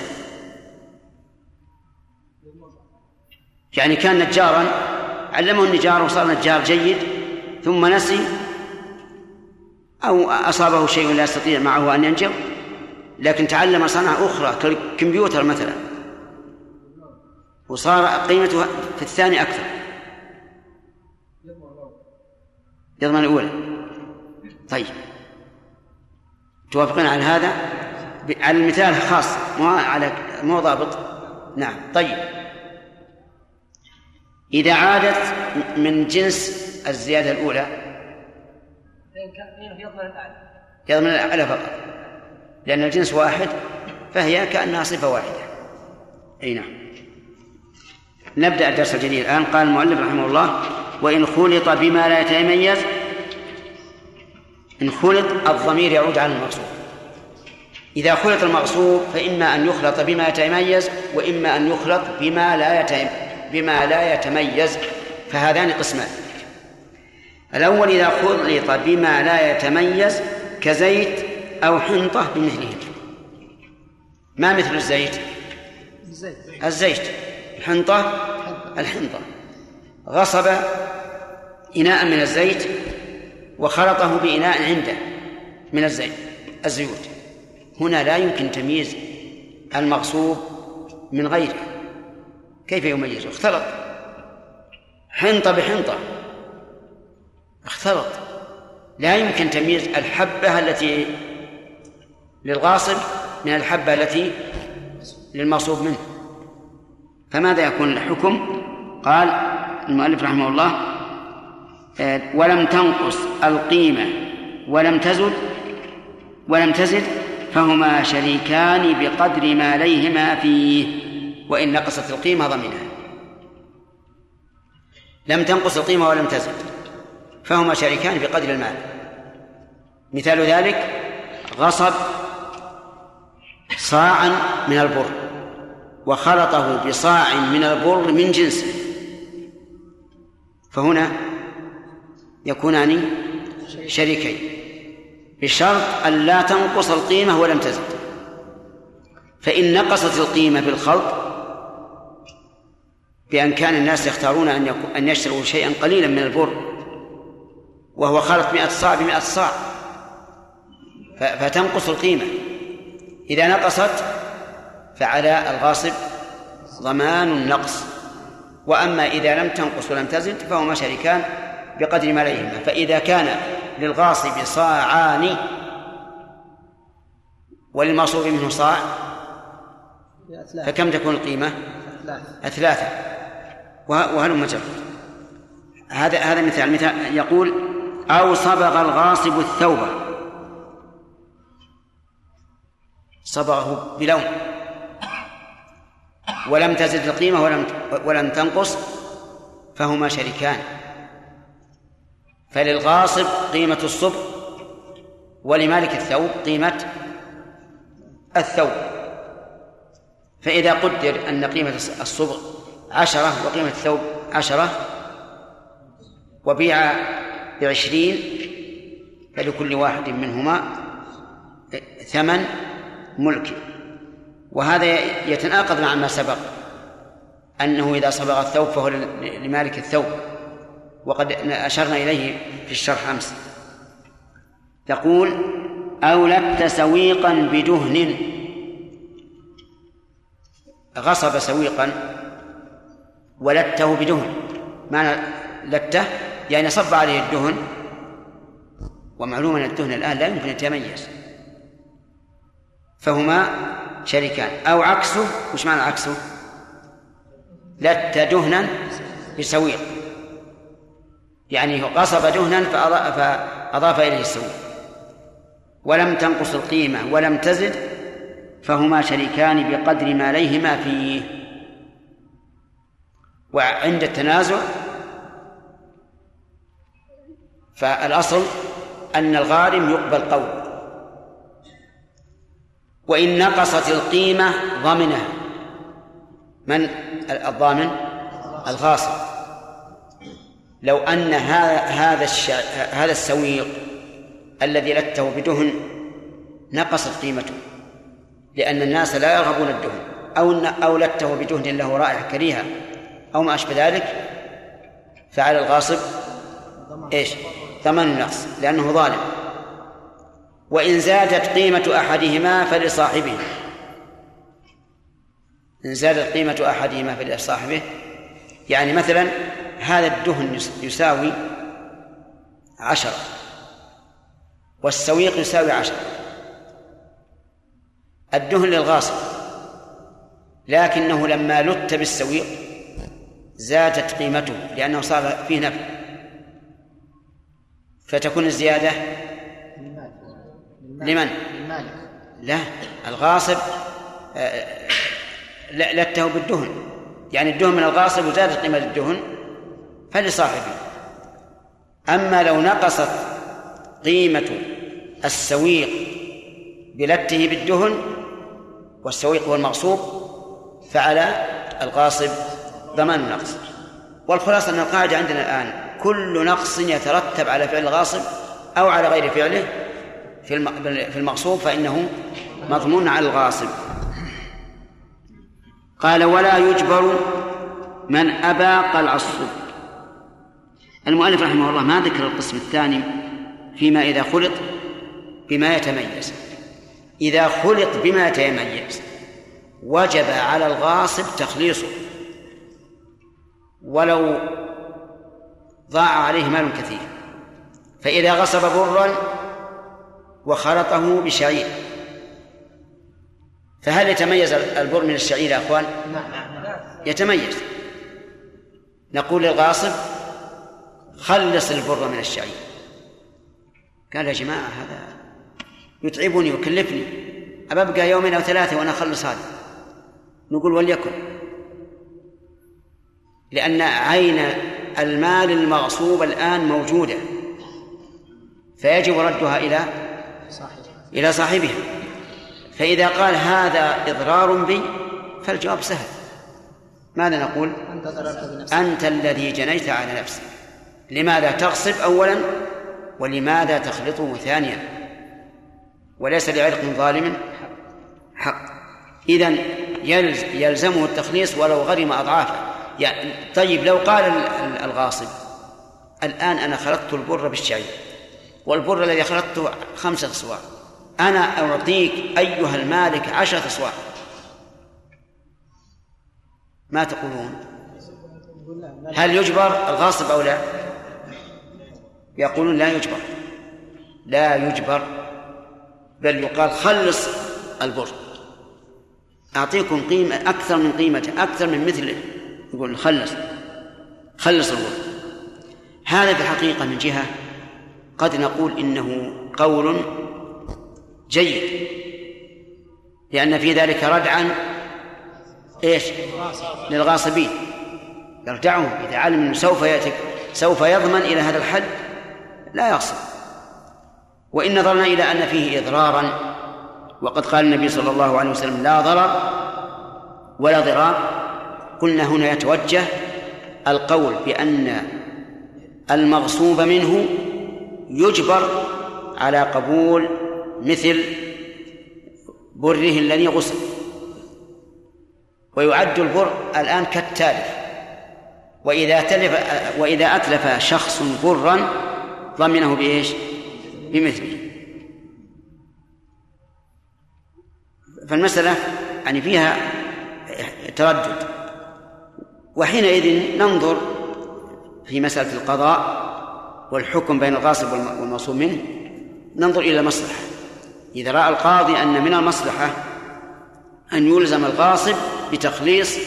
يعني كان نجارا علمه النجار وصار نجار جيد ثم نسي أو أصابه شيء لا يستطيع معه أن ينجو. لكن تعلم صنعة أخرى كالكمبيوتر مثلا. وصار قيمته في الثاني أكثر. يضمن الأولى. طيب. توافقون على هذا؟ على المثال خاص مو على مو ضابط؟ نعم. طيب. إذا عادت من جنس الزيادة الأولى؟ يضمن الأعلى فقط. لأن الجنس واحد فهي كأنها صفة واحدة. أي نعم. نبدأ الدرس الجديد الآن. قال المؤلف رحمه الله وإن خلط بما لا يتميز إن خلط الضمير يعود على المغصوب إذا خلط المغصوب فإما أن يخلط بما يتميز وإما أن يخلط بما لا بما لا يتميز. فهذان قسمان. الأول إذا خلط بما لا يتميز كزيت أو حنطة بمثله. ما مثل الزيت؟ الزيت. الزيت. الحنطة؟ الحنطة. غصب إناء من الزيت وخلطه بإناء عنده من الزيت الزيوت. هنا لا يمكن تمييز المغصوب من غيره. كيف يميزه؟ اختلط. حنطة بحنطة. اختلط. لا يمكن تمييز الحبة التي للغاصب من الحبة التي للمغصوب منه. فماذا يكون الحكم؟ قال المؤلف رحمه الله آه، ولم تنقص القيمة ولم تزد ولم تزد فهما شريكان بقدر ما عليهما فيه وإن نقصت القيمة ضمنها. لم تنقص القيمة ولم تزد فهما شريكان بقدر المال. مثال ذلك غصب صاعا من البر وخلطه بصاع من البر من جنسه. فهنا يكونان شريكين بشرط أن لا تنقص القيمة ولم تزد. فإن نقصت القيمة بالخلط بأن كان الناس يختارون أن أن يشتروا شيئا قليلا من البر وهو خلط مئة صاع بمئة صاع فتنقص القيمة. إذا نقصت فعلى الغاصب ضمان النقص. وأما إذا لم تنقص ولم تزد فهما شريكان بقدر ما عليهما فإذا كان للغاصب صاعان وللمغصوب منه صاع فكم تكون القيمة؟ الثلاثة وهلم جر هذا هذا مثال. مثال يقول أو صبغ الغاصب الثوب. صبغه بلون. ولم تزد القيمة ولم ولم تنقص فهما شريكان. فللغاصب قيمة الصبغ ولمالك الثوب قيمة الثوب. فإذا قدر أن قيمة الصبغ عشرة وقيمة الثوب عشرة وبيع بعشرين فلكل واحد منهما ثمن ملك. وهذا يتناقض مع ما سبق أنه إذا صبغ الثوب فهو لمالك الثوب وقد أشرنا إليه في الشرح أمس. تقول أو لبت سويقا بدهن غصب سويقا ولته بدهن معنى لته يعني صب عليه الدهن ومعلوم أن الدهن الآن لا يمكن أن يتميز. فهما شريكان أو عكسه. وش معنى عكسه؟ لت دهنا بسويق يعني غصب دهنا فأضاف إليه السويق ولم تنقص القيمة ولم تزد فهما شريكان بقدر ما عليهما فيه. وعند التنازع فالأصل أن الغارم يقبل قول. وإن نقصت القيمة ضمنها من الضامن؟ الغاصب لو أن هذا هذا السويق الذي لته بدهن نقصت قيمته لأن الناس لا يرغبون الدهن. أو أو لته بدهن له رائحة كريهة أو ما أشبه ذلك فعلى الغاصب إيش؟ ثمن النقص لأنه ظالم. وإن زادت قيمة أحدهما فلصاحبه. إن زادت قيمة أحدهما فلصاحبه. يعني مثلا هذا الدهن يساوي عشرة والسويق يساوي عشرة. الدهن للغاصب لكنه لما لت بالسويق زادت قيمته لأنه صار فيه نفع. فتكون الزيادة لمن؟ لا الغاصب آه، لته بالدهن. يعني الدهن من الغاصب وزادت قيمة الدهن فلصاحبه. أما لو نقصت قيمة السويق بلته بالدهن والسويق هو المغصوب فعلى الغاصب ضمان النقص والخلاصة أن القاعدة عندنا الآن كل نقص يترتب على فعل الغاصب أو على غير فعله في المغصوب فإنه مضمون على الغاصب. قال ولا يجبر من أبى قلع الصب. المؤلف رحمه الله ما ذكر القسم الثاني فيما إذا خلط بما يتميز. إذا خلط بما يتميز وجب على الغاصب تخليصه. ولو ضاع عليه مال كثير. فإذا غصب برا وخلطه بشعير. فهل يتميز البر من الشعير يا أخوان؟ يتميز. نقول للغاصب خلص البر من الشعير. قال يا جماعة هذا يتعبني ويكلفني. أبقى يومين أو ثلاثة وأنا أخلص هذا. نقول وليكن. لأن عين المال المغصوب الآن موجودة. فيجب ردها إلى إلى صاحبها. فإذا قال هذا إضرار بي فالجواب سهل. ماذا نقول؟ أنت الذي جنيت على نفسك. لماذا تغصب أولا؟ ولماذا تخلطه ثانيا؟ وليس لعرق ظالم؟ حق. إذا يلزمه التخليص ولو غرم أضعافه. يعني طيب لو قال الغاصب الآن أنا خلطت البر بالشعير. والبر الذي خلطته خمسة أصواع أنا أعطيك أيها المالك عشرة أصواع ما تقولون؟ هل يجبر الغاصب أو لا؟ يقولون لا يجبر. لا يجبر بل يقال خلص البر. أعطيكم قيمة أكثر من قيمته أكثر من مثله يقول خلص خلص البر. هذا في الحقيقة من جهة قد نقول إنه قول جيد لأن في ذلك ردعا إيش؟ للغاصبين. يردعهم إذا علم أنه سوف يأتي سوف يضمن إلى هذا الحد لا يغصب. وإن نظرنا إلى أن فيه إضرارا وقد قال النبي صلى الله عليه وسلم لا ضرر ولا ضرار. قلنا هنا يتوجه القول بأن المغصوب منه يجبر على قبول مثل بره الذي غسل. ويعد البر الآن كالتالف. وإذا تلف وإذا أتلف شخص برا ضمنه بإيش؟ بمثله. فالمسألة يعني فيها تردد. وحينئذ ننظر في مسألة القضاء والحكم بين الغاصب والموصول منه ننظر إلى المصلحة إذا رأى القاضي أن من المصلحة أن يلزم الغاصب بتخليص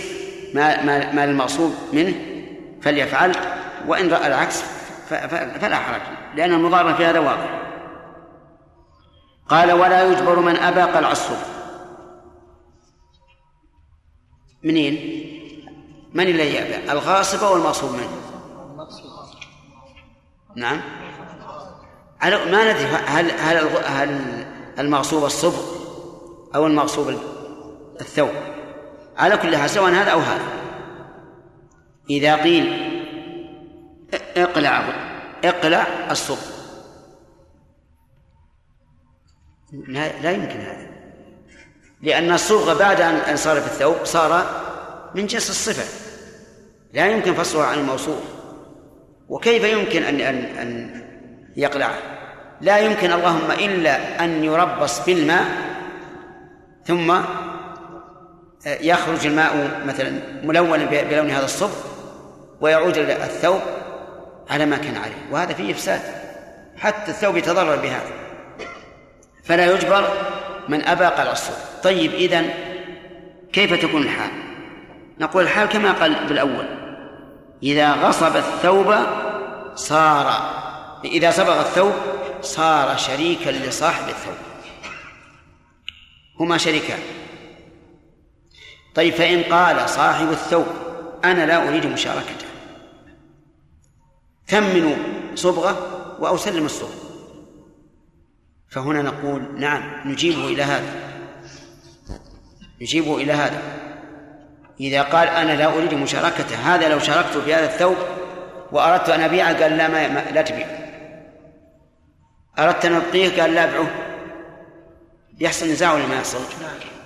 ما ما, ما المغصوب منه فليفعل وإن رأى العكس فلا حرج لأن المضارة في هذا واضح قال ولا يجبر من أبى قلع الصبح منين؟ من الذي يأبى؟ الغاصب أو المغصوب منه؟ نعم. على ما ندري هل هل هل المغصوب الصبغ أو المغصوب الثوب؟ على كل حال سواء هذا أو هذا. إذا قيل اقلع اقلع الصبغ. لا, يمكن هذا. لأن الصبغ بعد أن صار في الثوب صار من جنس الصفة. لا يمكن فصله عن الموصوف. وكيف يمكن أن أن أن يقلعه لا يمكن اللهم إلا أن يربص بالماء ثم يخرج الماء مثلا ملونا بلون هذا الصبغ ويعود الثوب على ما كان عليه. وهذا فيه إفساد. حتى الثوب يتضرر بهذا. فلا يجبر من أبى قلع الصبغ. طيب إذن كيف تكون الحال؟ نقول الحال كما قال بالأول. إذا غصب الثوب صار إذا صبغ الثوب صار شريكا لصاحب الثوب. هما شريكان. طيب فإن قال صاحب الثوب أنا لا أريد مشاركته. ثمنوا صبغة وأو سلم الصبغ. فهنا نقول نعم نجيبه إلى هذا. نجيبه إلى هذا. إذا قال أنا لا أريد مشاركته هذا لو شاركته في هذا الثوب وأردت أن أبيعه قال لا ما, لا تبيع. أردت أن أبقيه قال لا أبيعه يحصل نزاع ولا ما يحصل؟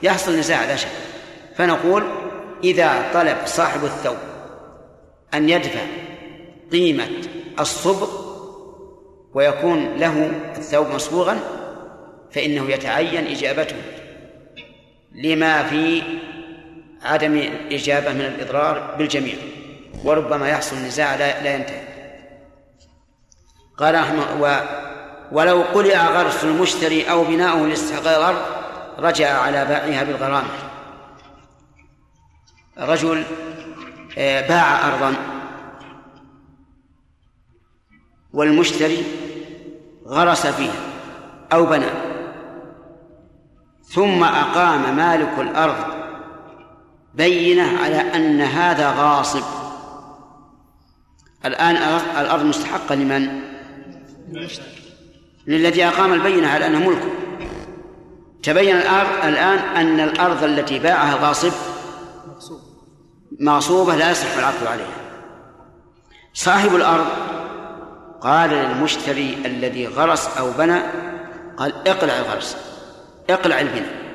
يحصل نزاع لا شك. فنقول إذا طلب صاحب الثوب أن يدفع قيمة الصبغ ويكون له الثوب مصبوغا فإنه يتعين إجابته. لما في عدم الإجابة من الإضرار بالجميع وربما يحصل نزاع لا, لا ينتهي. قال رحمه و ولو قلع غرس المشتري أو بناؤه لاستحقاق الأرض رجع على بائعها بالغرامة. رجل آه، باع أرضا والمشتري غرس فيها أو بنى ثم أقام مالك الأرض بينة على أن هذا غاصب. الآن الأرض مستحقة لمن؟ للذي أقام البينة على أنه ملكه تبين الآن أن الأرض التي باعها الغاصب مغصوبة لا يصح العقد عليها. صاحب الأرض قال للمشتري الذي غرس أو بنى قال اقلع الغرس اقلع البناء.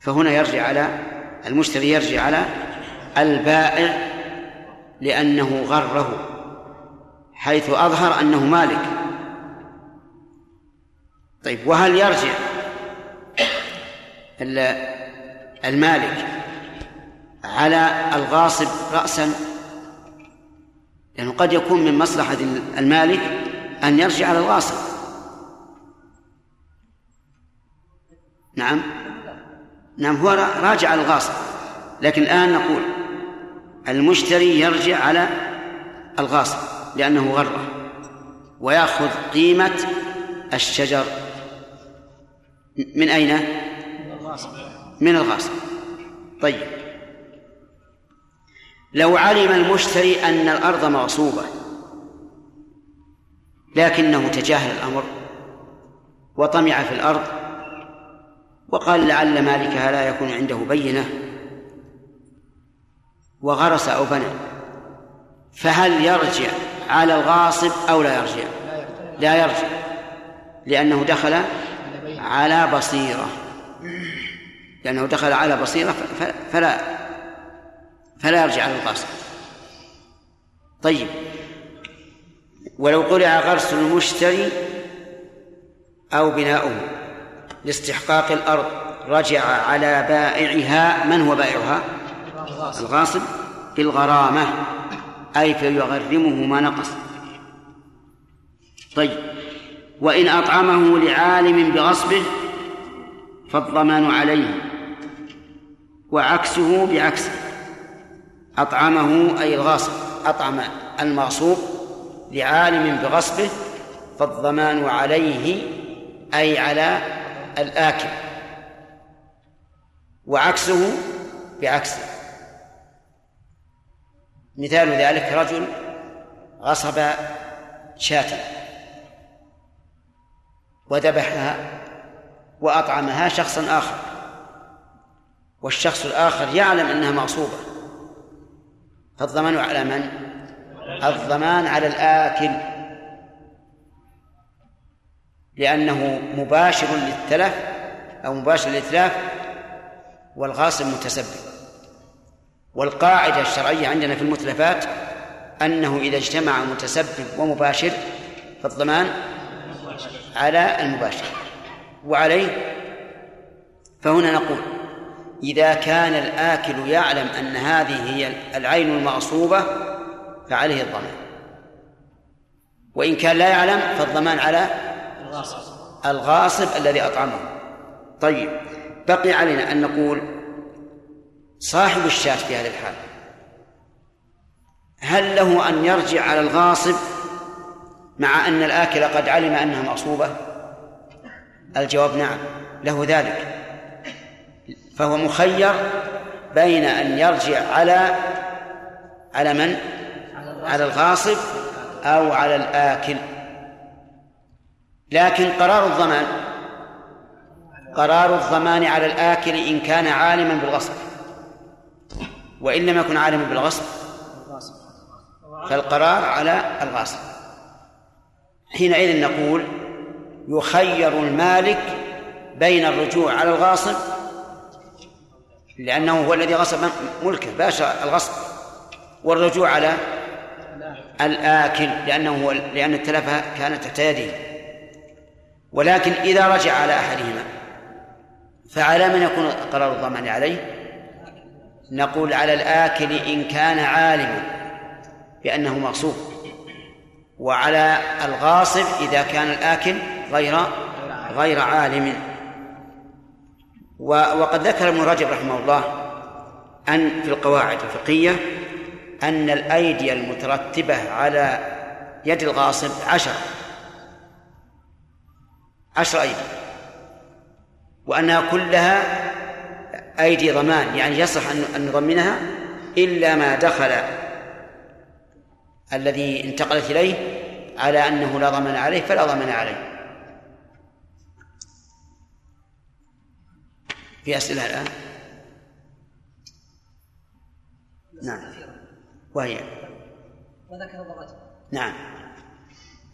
فهنا يرجع على المشتري يرجع على البائع لأنه غره حيث أظهر أنه مالك. طيب وهل يرجع المالك على الغاصب رأسا؟ لأنه قد يكون من مصلحة المالك أن يرجع على الغاصب. نعم. نعم هو راجع على الغاصب. لكن الآن نقول المشتري يرجع على الغاصب لأنه غره ويأخذ قيمة الشجر. من أين؟ من الغاصب. طيب. لو علم المشتري أن الأرض مغصوبة لكنه تجاهل الأمر وطمع في الأرض وقال لعل مالكها لا يكون عنده بينة وغرس أو بنى فهل يرجع على الغاصب أو لا يرجع؟ لا يرجع لأنه دخل على بصيرة لأنه دخل على بصيرة فلا فلا يرجع على الغاصب. طيب ولو قلع غرس المشتري أو بناؤه. لاستحقاق الأرض رجع على بائعها من هو بائعها؟ الغاصب. بالغرامة أي فيغرمه ما نقص. طيب وإن أطعمه لعالم بغصبه فالضمان عليه وعكسه بعكسه أطعمه أي الغاصب أطعم المغصوب لعالم بغصبه فالضمان عليه أي على الآكل. وعكسه بعكسه. مثال ذلك رجل غصب شاة. وذبحها وأطعمها شخصا آخر. والشخص الآخر يعلم أنها مغصوبة. فالضمان على من؟ الضمان على الآكل. لأنه مباشر للتلف أو مباشر للإتلاف والغاصب متسبب. والقاعدة الشرعية عندنا في المتلفات أنه إذا اجتمع متسبب ومباشر فالضمان على المباشر. وعليه فهنا نقول إذا كان الآكل يعلم أن هذه هي العين المغصوبة فعليه الضمان. وإن كان لا يعلم فالضمان على الغاصب. الذي أطعمه. طيب بقي علينا أن نقول صاحب الشاة في هذه الحال. هل له أن يرجع على الغاصب مع أن الآكل قد علم أنها مغصوبة؟ الجواب نعم له ذلك. فهو مخير بين أن يرجع على على من؟ على الغاصب أو على الآكل. لكن قرار الضمان قرار الضمان على الآكل إن كان عالما بالغصب وإن لم يكن عالما بالغصب فالقرار على الغاصب. حينئذ نقول يخير المالك بين الرجوع على الغاصب لأنه هو الذي غصب ملكه باشر الغصب والرجوع على الآكل لأنه هو لأن التلفة كانت تحت يده ولكن إذا رجع على أحدهما فعلى من يكون قرار الضمان عليه؟ نقول على الآكل إن كان عالما بأنه مغصوب. وعلى الغاصب إذا كان الآكل غير غير عالم. وقد ذكر ابن رجب رحمه الله أن في القواعد الفقهية أن الأيدي المترتبة على يد الغاصب عشرة عشر أيدي وأنها كلها أيدي ضمان يعني يصح أن نضمنها إلا ما دخل الذي انتقلت إليه على أنه لا ضمان عليه فلا ضمان عليه. في أسئلة الآن؟ نعم. وهي؟ وذكر الرجل. نعم.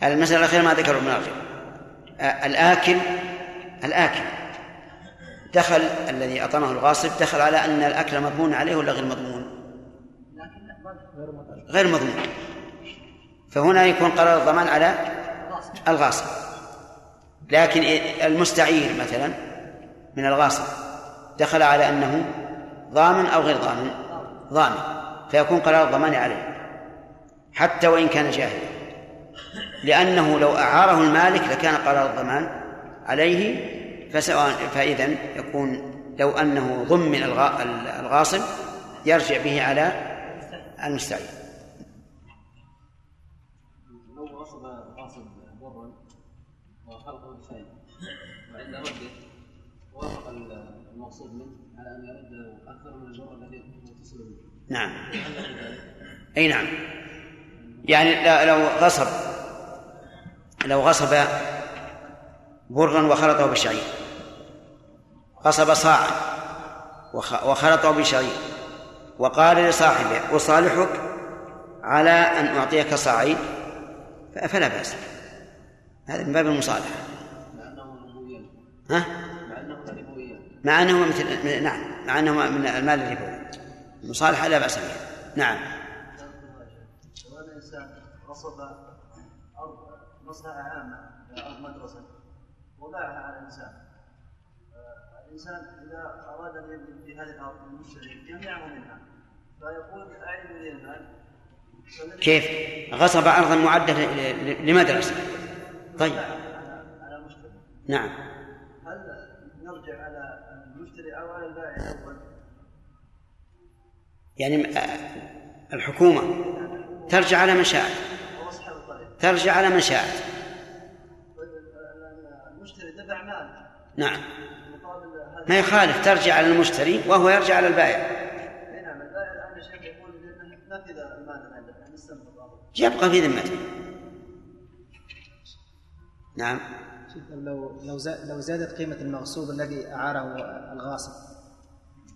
المسألة الأخيرة ما ذكر ابن رجب الآكل الآكل. دخل الذي أطعمه الغاصب دخل على أن الأكل مضمون عليه ولا غير مضمون؟ غير مضمون. فهنا يكون قرار الضمان على الغاصب. لكن المستعير مثلا من الغاصب دخل على أنه ضامن أو غير ضامن؟ ضامن. فيكون قرار الضمان عليه حتى وإن كان جاهلا. لأنه لو أعاره المالك لكان قرار الضمان عليه فسواء فإذا يكون لو أنه ضمن الغاصب يرجع به على المستعير. لو غصب غاصب برا وخلقه وعند رده وافق المقصود منه على يرد أكثر من البر الذي يتصل به. نعم. أي نعم. يعني لو غصب لو غصب برا وخلطه بالشعير. غصب صاعا وخلطه بشعير وقال لصاحبه أصالحك على أن أعطيك صاعين فلا بأس. هذا من باب المصالحة. ها؟ مع أنه مثل نعم مع أنه من المال الربوي المصالحة لا بأس بها. نعم. مصلحة عامة أرض مدرسة. وباعها على الإنسان. الإنسان إذا أراد أن يبني في هذه الأرض المشتري يمنعه منها فيقول أعيد لي المال كيف؟ غصب أرضا معدة لمدرسة. طيب. على المشتري نعم. هل نرجع على المشتري أو على البائع الأول؟ يعني الحكومة ترجع على من شاءت أو أصحاب الطريق ترجع على من شاءت. المشتري دفع مال نعم. ما يخالف ترجع على المشتري وهو يرجع على البائع. يبقى في ذمته. نعم. لو لو لو زادت قيمة المغصوب الذي أعاره الغاصب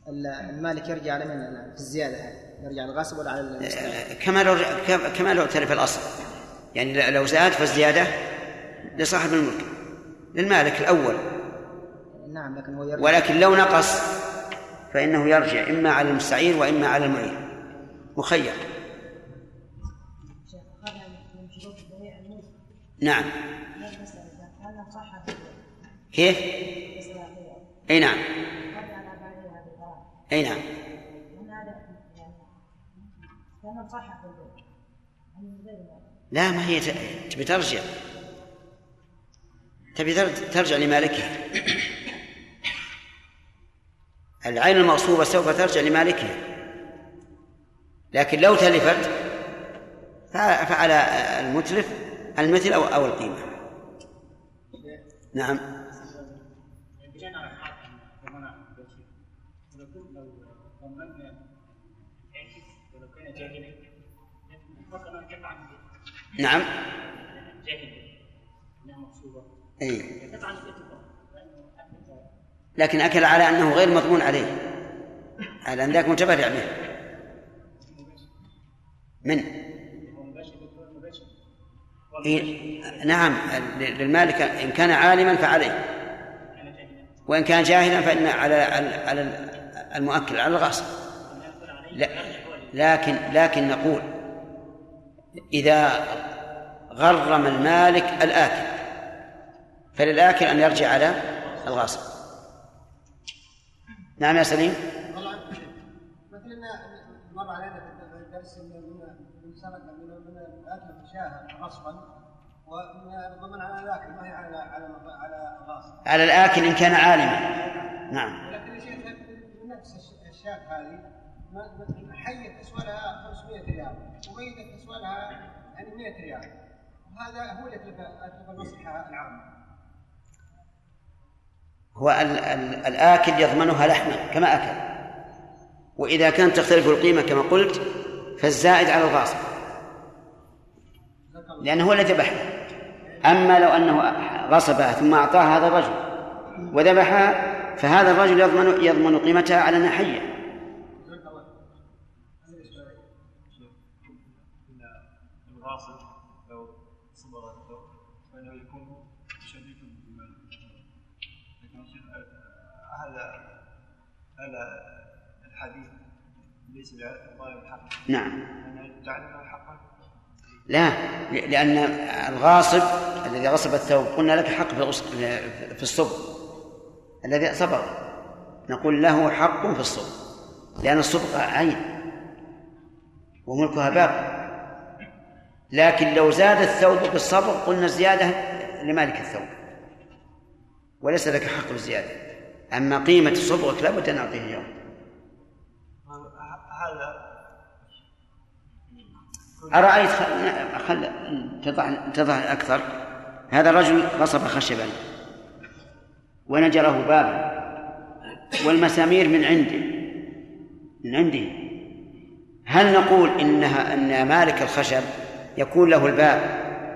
ال- المالك يرجع على من؟ في الزيادة هذه؟ يرجع على الغاصب ولا على المستأجر؟ كما لو كما لو تلف الأصل. يعني لو زاد فالزيادة لصاحب الملك للمالك الأول. نعم لكن هو يرجع. ولكن لو نقص فإنه يرجع إما على المستعير وإما على المعين مخير. نعم. هذا مسألة هذا صح في كيف؟ أي نعم. أي نعم. لا ما هي تبي ترجع. تبي تر- ترجع لمالكها. العين المغصوبة سوف ترجع لمالكها. لكن لو تلفت فع- فعلى المتلف المثل أو أو القيمة. نعم. لو كان نعم. أي لكن أكل على أنه غير مضمون عليه. على أن ذاك متبرع به. من؟ إيه، نعم. للمالك إن كان عالما فعليه. وإن كان جاهلا فإن على على المؤكل على الغاصب. لكن لكن نقول إذا غرم المالك الآكل فللآكل أن يرجع على الغاصب. نعم يا سليم. مثلا مر علينا في الدرس إن من سرق من غصبا ومن على الأكل ما هي على على على الغاصب على الآكل إن كان عالما. نعم. ولكن يا شيخ نفس الشاة هذه. حية تسوى لها 500 ريال وميتة تسوى لها يعني 100 ريال. وهذا هو اللي يترك المصلحة العامة. هو ال ال الآكل يضمنها لحما كما أكل. وإذا كانت تختلف القيمة كما قلت فالزائد على الغاصب. لأنه هو الذي ذبحها. أما لو أنه غصبها ثم أعطاها هذا الرجل وذبحها فهذا الرجل يضمن يضمن قيمتها على أنها حية الغاصب لو صبر الثوب فإنه يكون شريك بالمال لكن شيخ هذا هذا الحديث ليس الحق. نعم. جعلنا حقا لا لأن الغاصب الذي غصب الثوب قلنا لك حق في في الصبغ. الذي صبغ. نقول له حق في الصبغ. لأن الصبغ عين وملكها باقي لكن لو زاد الثوب بالصبغ قلنا الزيادة لمالك الثوب. وليس لك حق في الزيادة. أما قيمة صبغك لابد أن نعطيه اليوم. هذا أرأيت خل, خل... تضع تضع أكثر. هذا الرجل غصب خشبا. ونجره بابا. والمسامير من عنده. من عنده. هل نقول إنها أن مالك الخشب يكون له الباب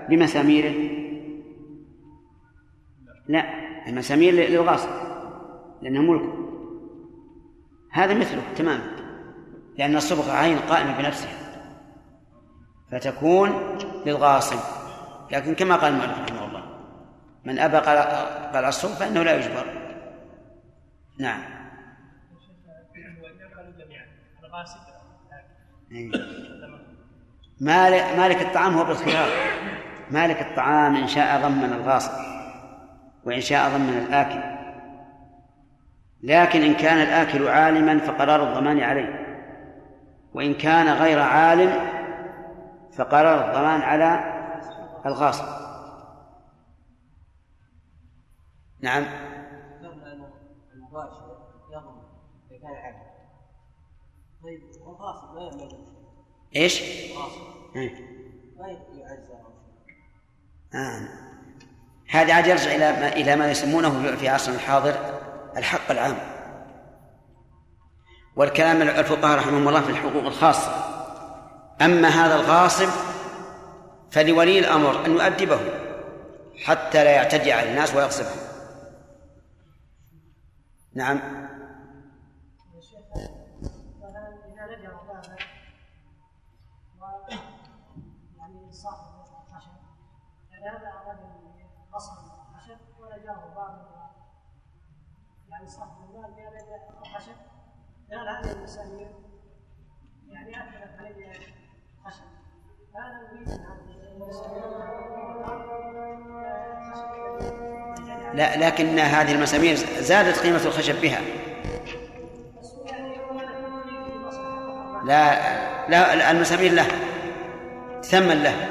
بمساميره؟ لا. المسامير للغاصب لأنه ملكه هذا مثله تماما لأن الصبغة عين قائمة بنفسها. فتكون للغاصب. لكن كما قال المؤلف رحمه الله من أبى قلع الصبغ فإنه لا يجبر. نعم. إيه. مالك مالك الطعام هو بالخيار. مالك الطعام إن شاء ضمن الغاصب وإن شاء ضمن الآكل. لكن إن كان الآكل عالما فقرار الضمان عليه وإن كان غير عالم فقرار الضمان على الغاصب نعم إيش؟ آه. هذا عاد يرجع إلى ما إلى ما يسمونه في عصرنا الحاضر الحق العام والكلام الفقهاء رحمهم الله في الحقوق الخاصة أما هذا الغاصب فلولي الأمر أن يؤدبه حتى لا يعتدي على الناس ويغصبهم نعم يا شيخ مثلا اذا رجع بابا و يعني صاحب الخشب يعني هذا رجل غصب الخشب ورجعه بابا المال قال الخشب قال هذه المسامير يعني علي ان لا لكن هذه المسامير زادت قيمة الخشب بها. لا لا المسامير له ثمن له.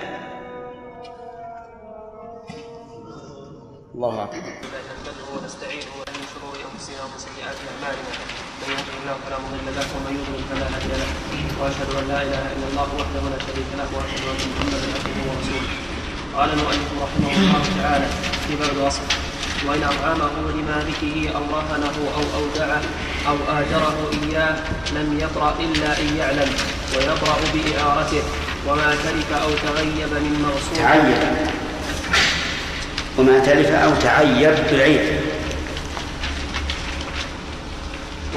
الله أكبر. الله فلا مضل له ومن يضلل فلا هادي له. وأشهد أن لا إله إلا الله وحده لا شريك له وأشهد أن محمدا عبده ورسوله. قال المؤلف رحمه الله تعالى في باب الوصف وإن أطعمه لمالكه أو رهنه أو أودعه أو آجره إياه لم يطرأ إلا أن يعلم ويطرأ بإعارته وما تلف أو تغيب من مغصوب. تعيب. وما تلف أو تعيب بالعين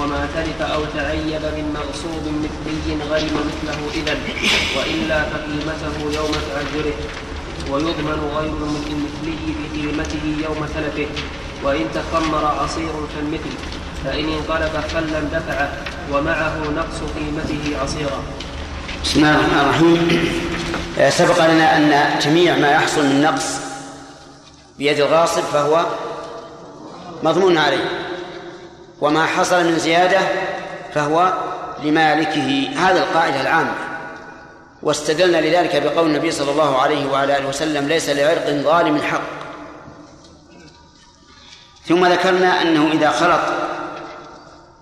وما تلف أو تعيب من مغصوب مثلي غرم مثله إذا وإلا فقيمته يوم تعجره ويضمن غير المثلي بقيمته يوم تلفه وإن تخمر عصير كالمثل فإن انقلب خلا دفعه ومعه نقص قيمته عصيرا. بسم الله الرحمن الرحيم. سبق لنا أن جميع ما يحصل من نقص بيد الغاصب فهو مضمون عليه. وما حصل من زيادة فهو لمالكه هذا القاعدة العامة. واستدلنا لذلك بقول النبي صلى الله عليه وعلى آله وسلم ليس لعرق ظالم حق ثم ذكرنا أنه إذا خلط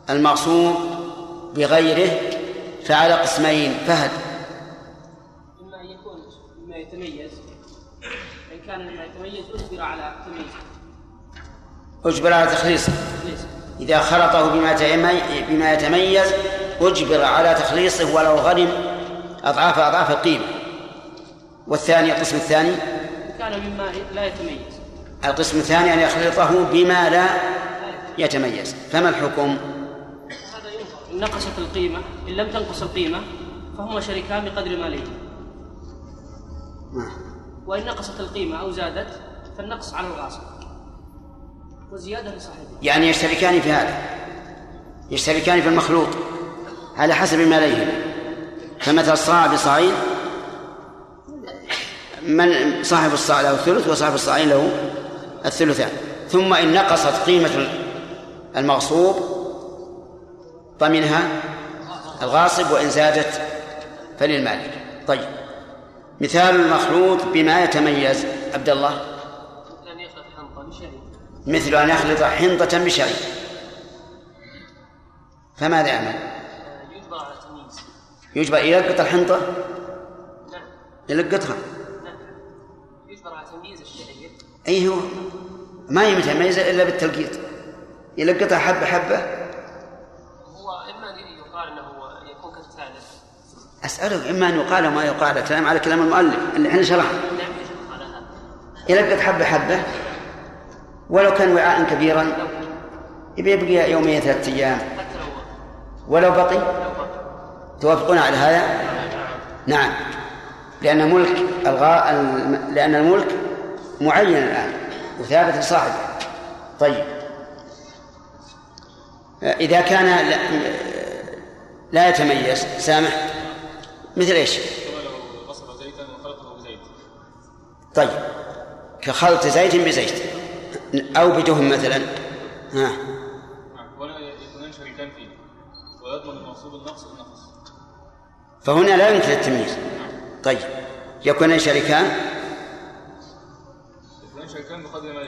المغصوب بغيره فعلى قسمين فهد. إما أن يكون مما يتميز. إن كان مما يتميز أجبر على تمييزه. أجبر على تخليصه. إذا خلطه بما بما يتميز أجبر على تخليصه ولو غنم. أضعاف أضعاف القيمة والثاني القسم الثاني؟ كان مما لا يتميز. القسم الثاني أن يخلطه بما لا يتميز. فما الحكم؟ هذا إن نقصت القيمة إن لم تنقص القيمة فهما شريكان بقدر ما ليه وإن نقصت القيمة أو زادت فالنقص على الغاصب وزيادة لصاحبه. يعني يشتركان في هذا. يشتركان في المخلوط. على حسب ما لديهما فمثل صاع بصاعين من صاحب الصاع له الثلث وصاحب الصاعين له الثلثان. ثم إن نقصت قيمة المغصوب ضمنها الغاصب وإن زادت فللمالك. طيب. مثال المخلوط بما يتميز. عبد الله. مثل أن يخلط حنطة بشعير. فماذا يعمل؟ يجبر على التمييز يجبر يلقط الحنطة؟ نعم يلقطها نعم يجبر على تمييز الشعير. أي هو؟ ما يتميز إلا بالتلقيط. يلقطها حبة حبة؟ هو إما أن يقال أنه يكون كالثالث أسألك إما أن يقال وما يقال كلام على كلام المؤلف اللي إحنا شرحنا. نعم يجب على هذا. يلقط حبة حبة؟ ولو كان وعاء كبيرا يبقي يومين ثلاثة أيام. ولو بقي توافقون على هذا؟ نعم. لأن ملك الغاء لأن الملك معين الآن وثابت لصاحبه. طيب. إذا كان لا, لا يتميز سامح؟ مثل إيش؟ طيب. كخلط زيت بزيت. أو بدهن مثلا. ها. نعم ولا يكونان شريكان فيه. ويضمن المغصوب النقص النقص فهنا لا يمكن التمييز. طيب. يكونان شريكان يكونان شريكان بقدر ما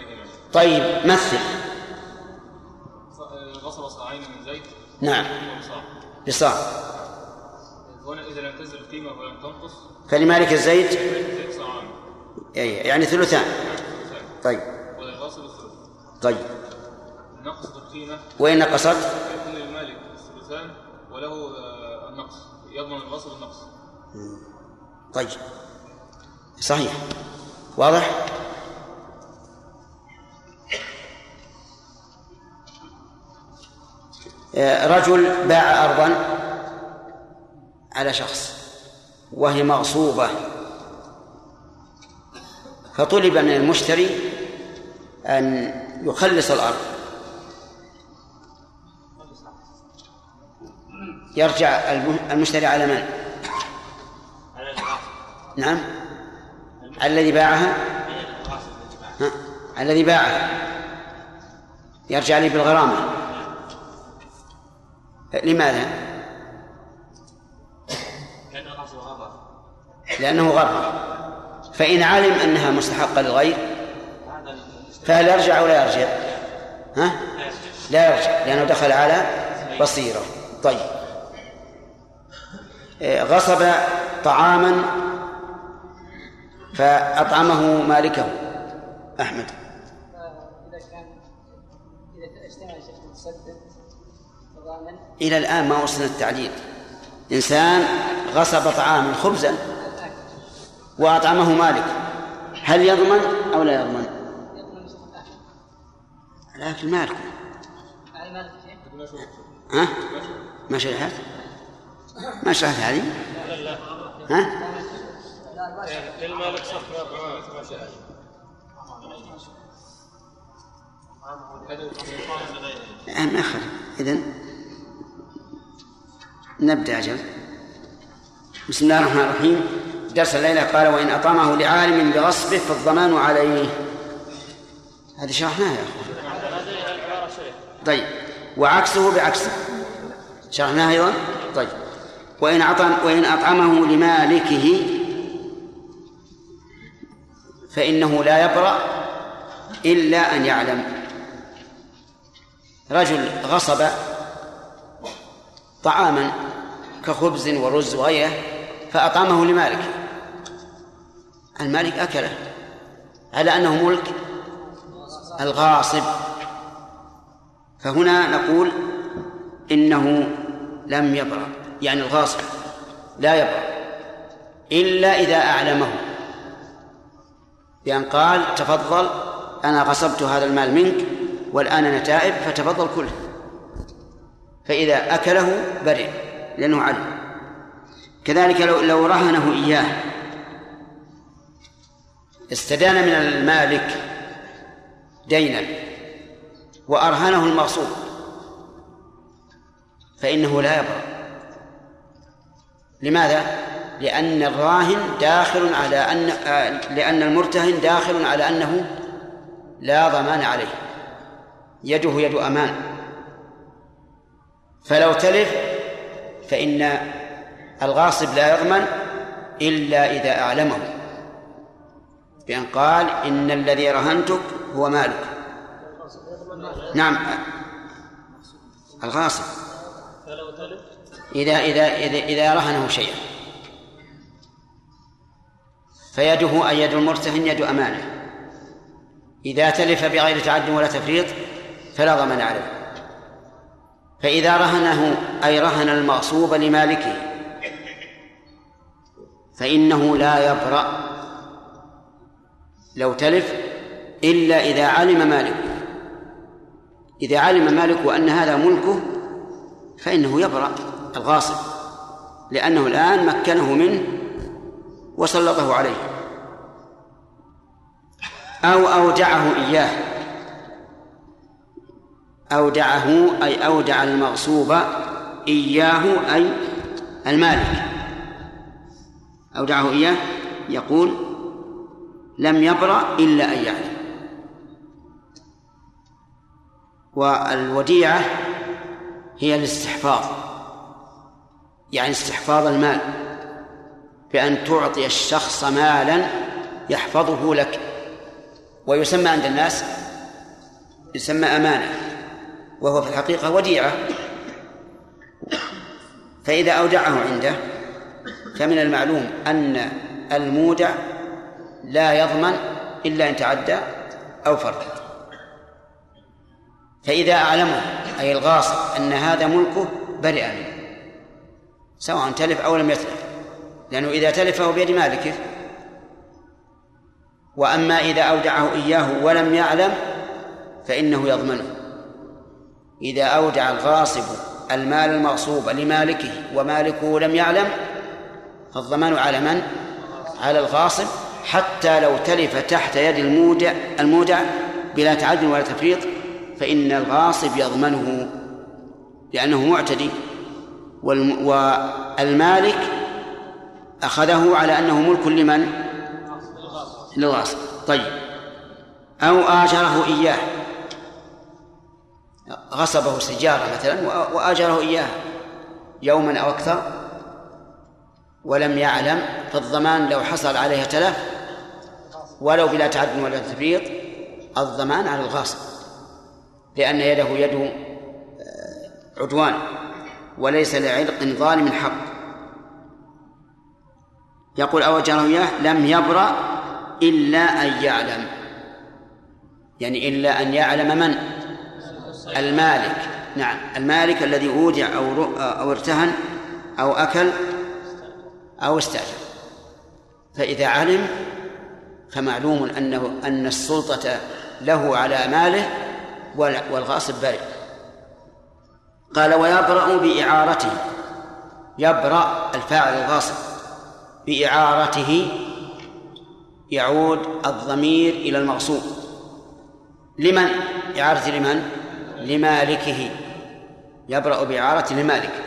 طيب مثل. غصب صاعين من زيت. نعم. بصاع. هنا إذا لم تنزل القيمة ولم تنقص. فلمالك الزيت؟ زيت صاعان يعني ثلثان. طيب وللغاصب الثلث طيب. نقص القيمة وإن نقصت يكون للمالك الثلثان وله آه، النقص. يضمن الغاصب النقص طيب. صحيح. واضح؟ آه، رجل باع أرضا على شخص وهي مغصوبة. فطلب من المشتري أن يخلص الأرض. يرجع الم- المشتري على من؟ نعم. الذي باعها؟ ها؟ الذي باعها. يرجع لي بالغرامة. لماذا؟ لأنه غرر فإن علم أنها مستحقة للغير فهل يرجع أو لا يرجع؟ ها؟ لا يرجع لأنه دخل على بصيرة طيب آه، غصب طعاما فأطعمه مالكه أحمد إلى الآن ما وصلنا التعليل إنسان غصب طعاما خبزا وأطعمه مالك هل يضمن أو لا يضمن؟ لكن مالك على مالك شيخ ها؟ ما شرحت؟ ما شرحت هذه؟ ها؟ للمالك صف ما أخذ إذن نبدأ أجل بسم الله الرحمن الرحيم درس الليلة قال وإن أطعمه لعالم بغصبه فالضمان عليه هذه شرحناها يا أخوان طيب. وعكسه بعكسه. شرحناها أيضا؟ طيب. وإن أطعم وإن أطعمه لمالكه فإنه لا يبرأ إلا أن يعلم. رجل غصب طعاما كخبز ورز وغيره فأطعمه لمالك. المالك أكله. على أنه ملك الغاصب. فهنا نقول إنه لم يبرأ يعني الغاصب لا يبرأ إلا إذا أعلمه بأن قال تفضل أنا غصبت هذا المال منك والآن نتائب فتفضل كله. فإذا أكله برئ لأنه علم. كذلك لو لو رهنه إياه. استدان من المالك دينا. وأرهنه المغصوب. فإنه لا يبرأ. لماذا؟ لأن الراهن داخل على أن لأن المرتهن داخل على أنه لا ضمان عليه. يده يد أمان. فلو تلف فإن الغاصب لا يضمن إلا إذا أعلمه. بأن قال إن الذي رهنتك هو مالك. نعم. الغاصب. إذا إذا إذا, إذا رهنه شيئا. فيده أي يد المرتهن يد أمانة. إذا تلف بغير تعد ولا تفريط فلا ضمان عليه فإذا رهنه أي رهن المغصوب لمالكه. فإنه لا يبرأ. لو تلف إلا إذا علم مالك إذا علم مالك أن هذا ملكه فإنه يبرأ الغاصب لأنه الآن مكنه منه وسلطه عليه أو أودعه إياه أودعه أي أودع المغصوب إياه أي المالك. أودعه إياه يقول لم يبرأ إلا أن يعلم. والوديعة هي الاستحفاظ يعني استحفاظ المال بأن تعطي الشخص مالا يحفظه لك ويسمى عند الناس يسمى أمانة وهو في الحقيقة وديعة. فإذا أودعه عنده فمن المعلوم أن المودع لا يضمن إلا إن تعدى أو فرط فإذا أعلمه أي الغاصب أن هذا ملكه برئ منه سواء تلف أو لم يتلف لأنه إذا تلف فهو بيد مالكه وأما إذا أودعه إياه ولم يعلم فإنه يضمنه إذا أودع الغاصب المال المغصوب لمالكه ومالكه لم يعلم فالضمان على من؟ على الغاصب حتى لو تلف تحت يد المودع المودع بلا تعد ولا تفريط فإن الغاصب يضمنه لأنه معتدي والمالك أخذه على أنه ملك لمن؟ للغاصب. طيب. أو آجره إياه. غصبه سجارة مثلا وآجره إياه يوما أو أكثر. ولم يعلم فالضمان لو حصل عليه تلف ولو بلا تعد ولا تفريط الضمان على الغاصب. لأن يده يد آه، عدوان وليس لعرق ظالم حق. يقول أو جاره إياه لم يبرأ إلا أن يعلم. يعني إلا أن يعلم من؟ المالك. نعم المالك الذي أودع أو أو ارتهن أو أكل أو استأجر. فإذا علم فمعلوم أنه أن السلطة له على ماله والغاصب برئ قال ويبرأ بإعارته. يبرأ الفاعل الغاصب. بإعارته يعود الضمير إلى المغصوب. لمن؟ إعارة لمن؟ لمالكه. يبرأ بإعارة لمالك.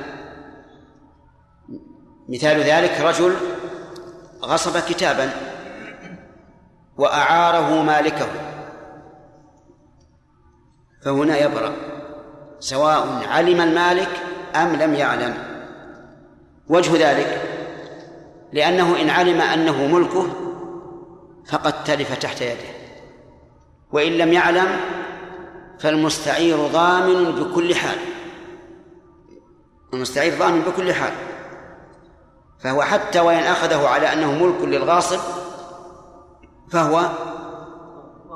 مثال ذلك رجل غصب كتابا وأعاره مالكه. فهنا يبرأ. سواء علم المالك أم لم يعلم. وجه ذلك لأنه إن علم أنه ملكه فقد تلف تحت يده. وإن لم يعلم فالمستعير ضامن بكل حال. المستعير ضامن بكل حال. فهو حتى وإن أخذه على أنه ملك للغاصب فهو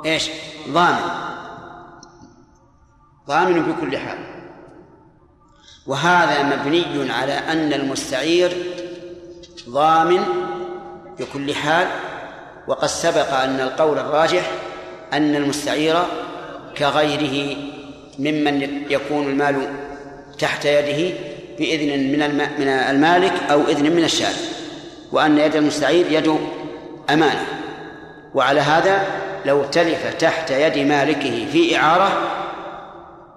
إيش؟ ضامن. ضامن بكل حال. وهذا مبني على أن المستعير ضامن بكل حال وقد سبق أن القول الراجح أن المستعير كغيره ممن يكون المال تحت يده بإذن من من المالك أو إذن من الشارع وأن يد المستعير يد أمانة. وعلى هذا لو تلف تحت يد مالكه في إعارة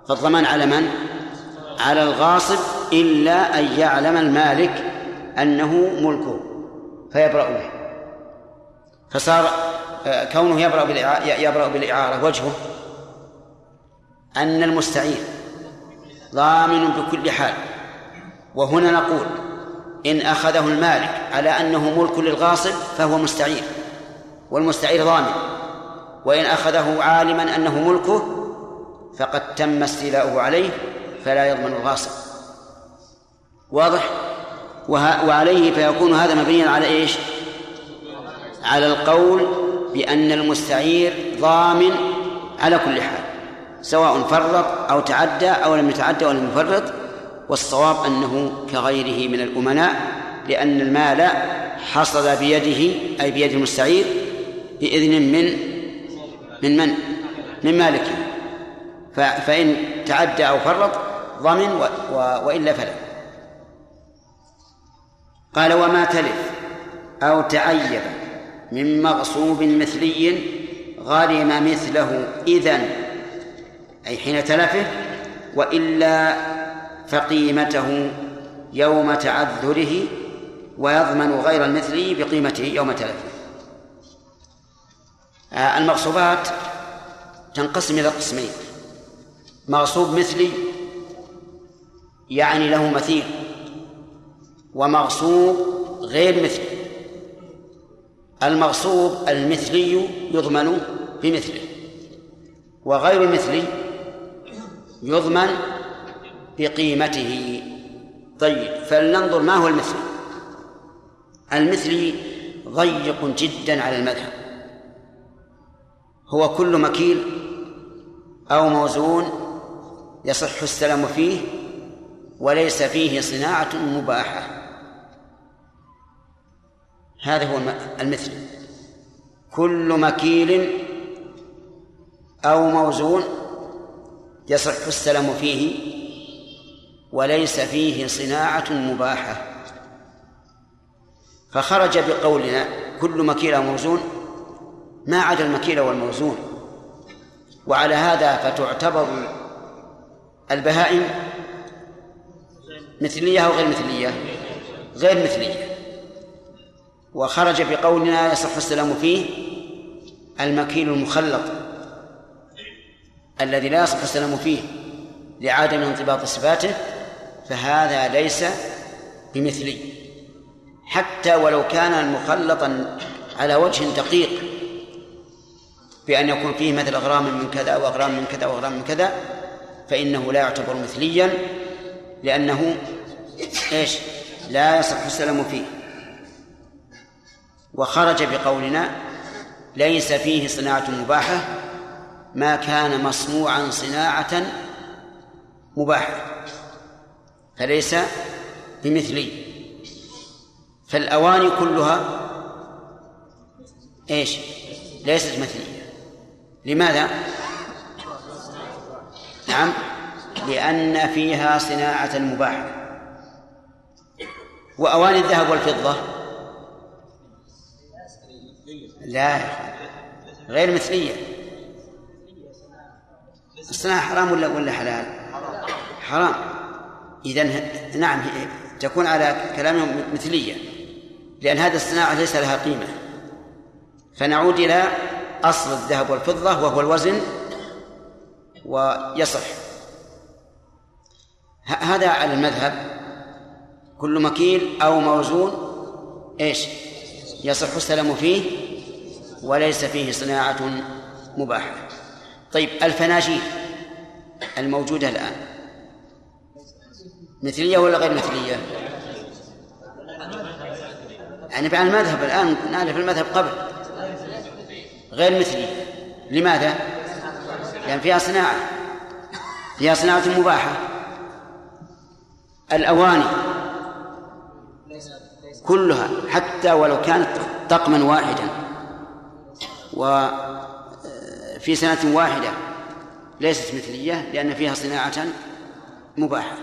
فالضمان على من؟ على الغاصب إلا أن يعلم المالك أنه ملكه فيبرأ به. فصار آه، كونه يبرأ يبرأ بالإعارة. وجهه أن المستعير ضامن بكل حال. وهنا نقول إن أخذه المالك على أنه ملك للغاصب فهو مستعير والمستعير ضامن. وإن أخذه عالما أنه ملكه فقد تم استيلاؤه عليه فلا يضمن الغاصب. واضح؟ وعليه فيكون هذا مبنيا على إيش؟ على القول بأن المستعير ضامن على كل حال سواء فرط أو تعدى أو لم يتعدى أو لم يفرط والصواب أنه كغيره من الأمناء لأن المال حصل بيده أي بيد المستعير بإذن من من من؟ من مالكه. فإن تعدى أو فرط ضمن. وإلا فلا قال وما تلف أو تعيب من مغصوب مثلي غرم مثله إذن أي حين تلفه وإلا فقيمته يوم تعذره ويضمن غير المثلي بقيمته يوم تلفه آه، المغصوبات تنقسم إلى قسمين مغصوب مثلي يعني له مثيل ومغصوب غير مثلي المغصوب المثلي يضمن بمثله وغير المثلي يضمن بقيمته. طيب فلننظر ما هو المثلي المثلي ضيق جدا على المذهب. هو كل مكيل أو موزون يصح السلام فيه وليس فيه صناعة مباحة. هذا هو المثل. كل مكيل أو موزون يصح السلام فيه وليس فيه صناعة مباحة. فخرج بقولنا كل مكيل أو موزون ما عدا المكيل والموزون. وعلى هذا فتعتبر البهائم مثلية أو غير مثلية؟ غير مثلية. وخرج بقولنا يصح السلام فيه المكيل المخلط الذي لا يصح السلام فيه لعدم انضباط صفاته فهذا ليس بمثلي. حتى ولو كان مخلطا على وجه دقيق بأن يكون فيه مثل أغرام من كذا وأغرام من كذا وأغرام من كذا فإنه لا يعتبر مثليا لأنه إيش؟ لا يصح السلام فيه وخرج بقولنا ليس فيه صناعة مباحة ما كان مصنوعا صناعة مباحة فليس بمثلي فالأواني كلها إيش؟ ليست مثلية لماذا؟ نعم لأن فيها صناعة مباحة وأواني الذهب والفضة؟ لا غير مثلية. الصناعة حرام ولا ولا حلال؟ حرام. إذا نعم تكون على كلامهم مثلية لأن هذه الصناعة ليس لها قيمة. فنعود إلى أصل الذهب والفضة وهو الوزن ويصح. هذا على المذهب. كل مكيل أو موزون إيش؟ يصح السلام فيه وليس فيه صناعة مباحة. طيب الفناجيل الموجودة الآن مثلية ولا غير مثلية؟ يعني على المذهب الآن نعرف المذهب قبل. غير مثلية. لماذا؟ لأن فيها صناعة. فيها صناعة مباحة. الأواني. كلها حتى ولو كانت طقما واحدا. وفي سنة واحدة ليست مثلية لأن فيها صناعة مباحة.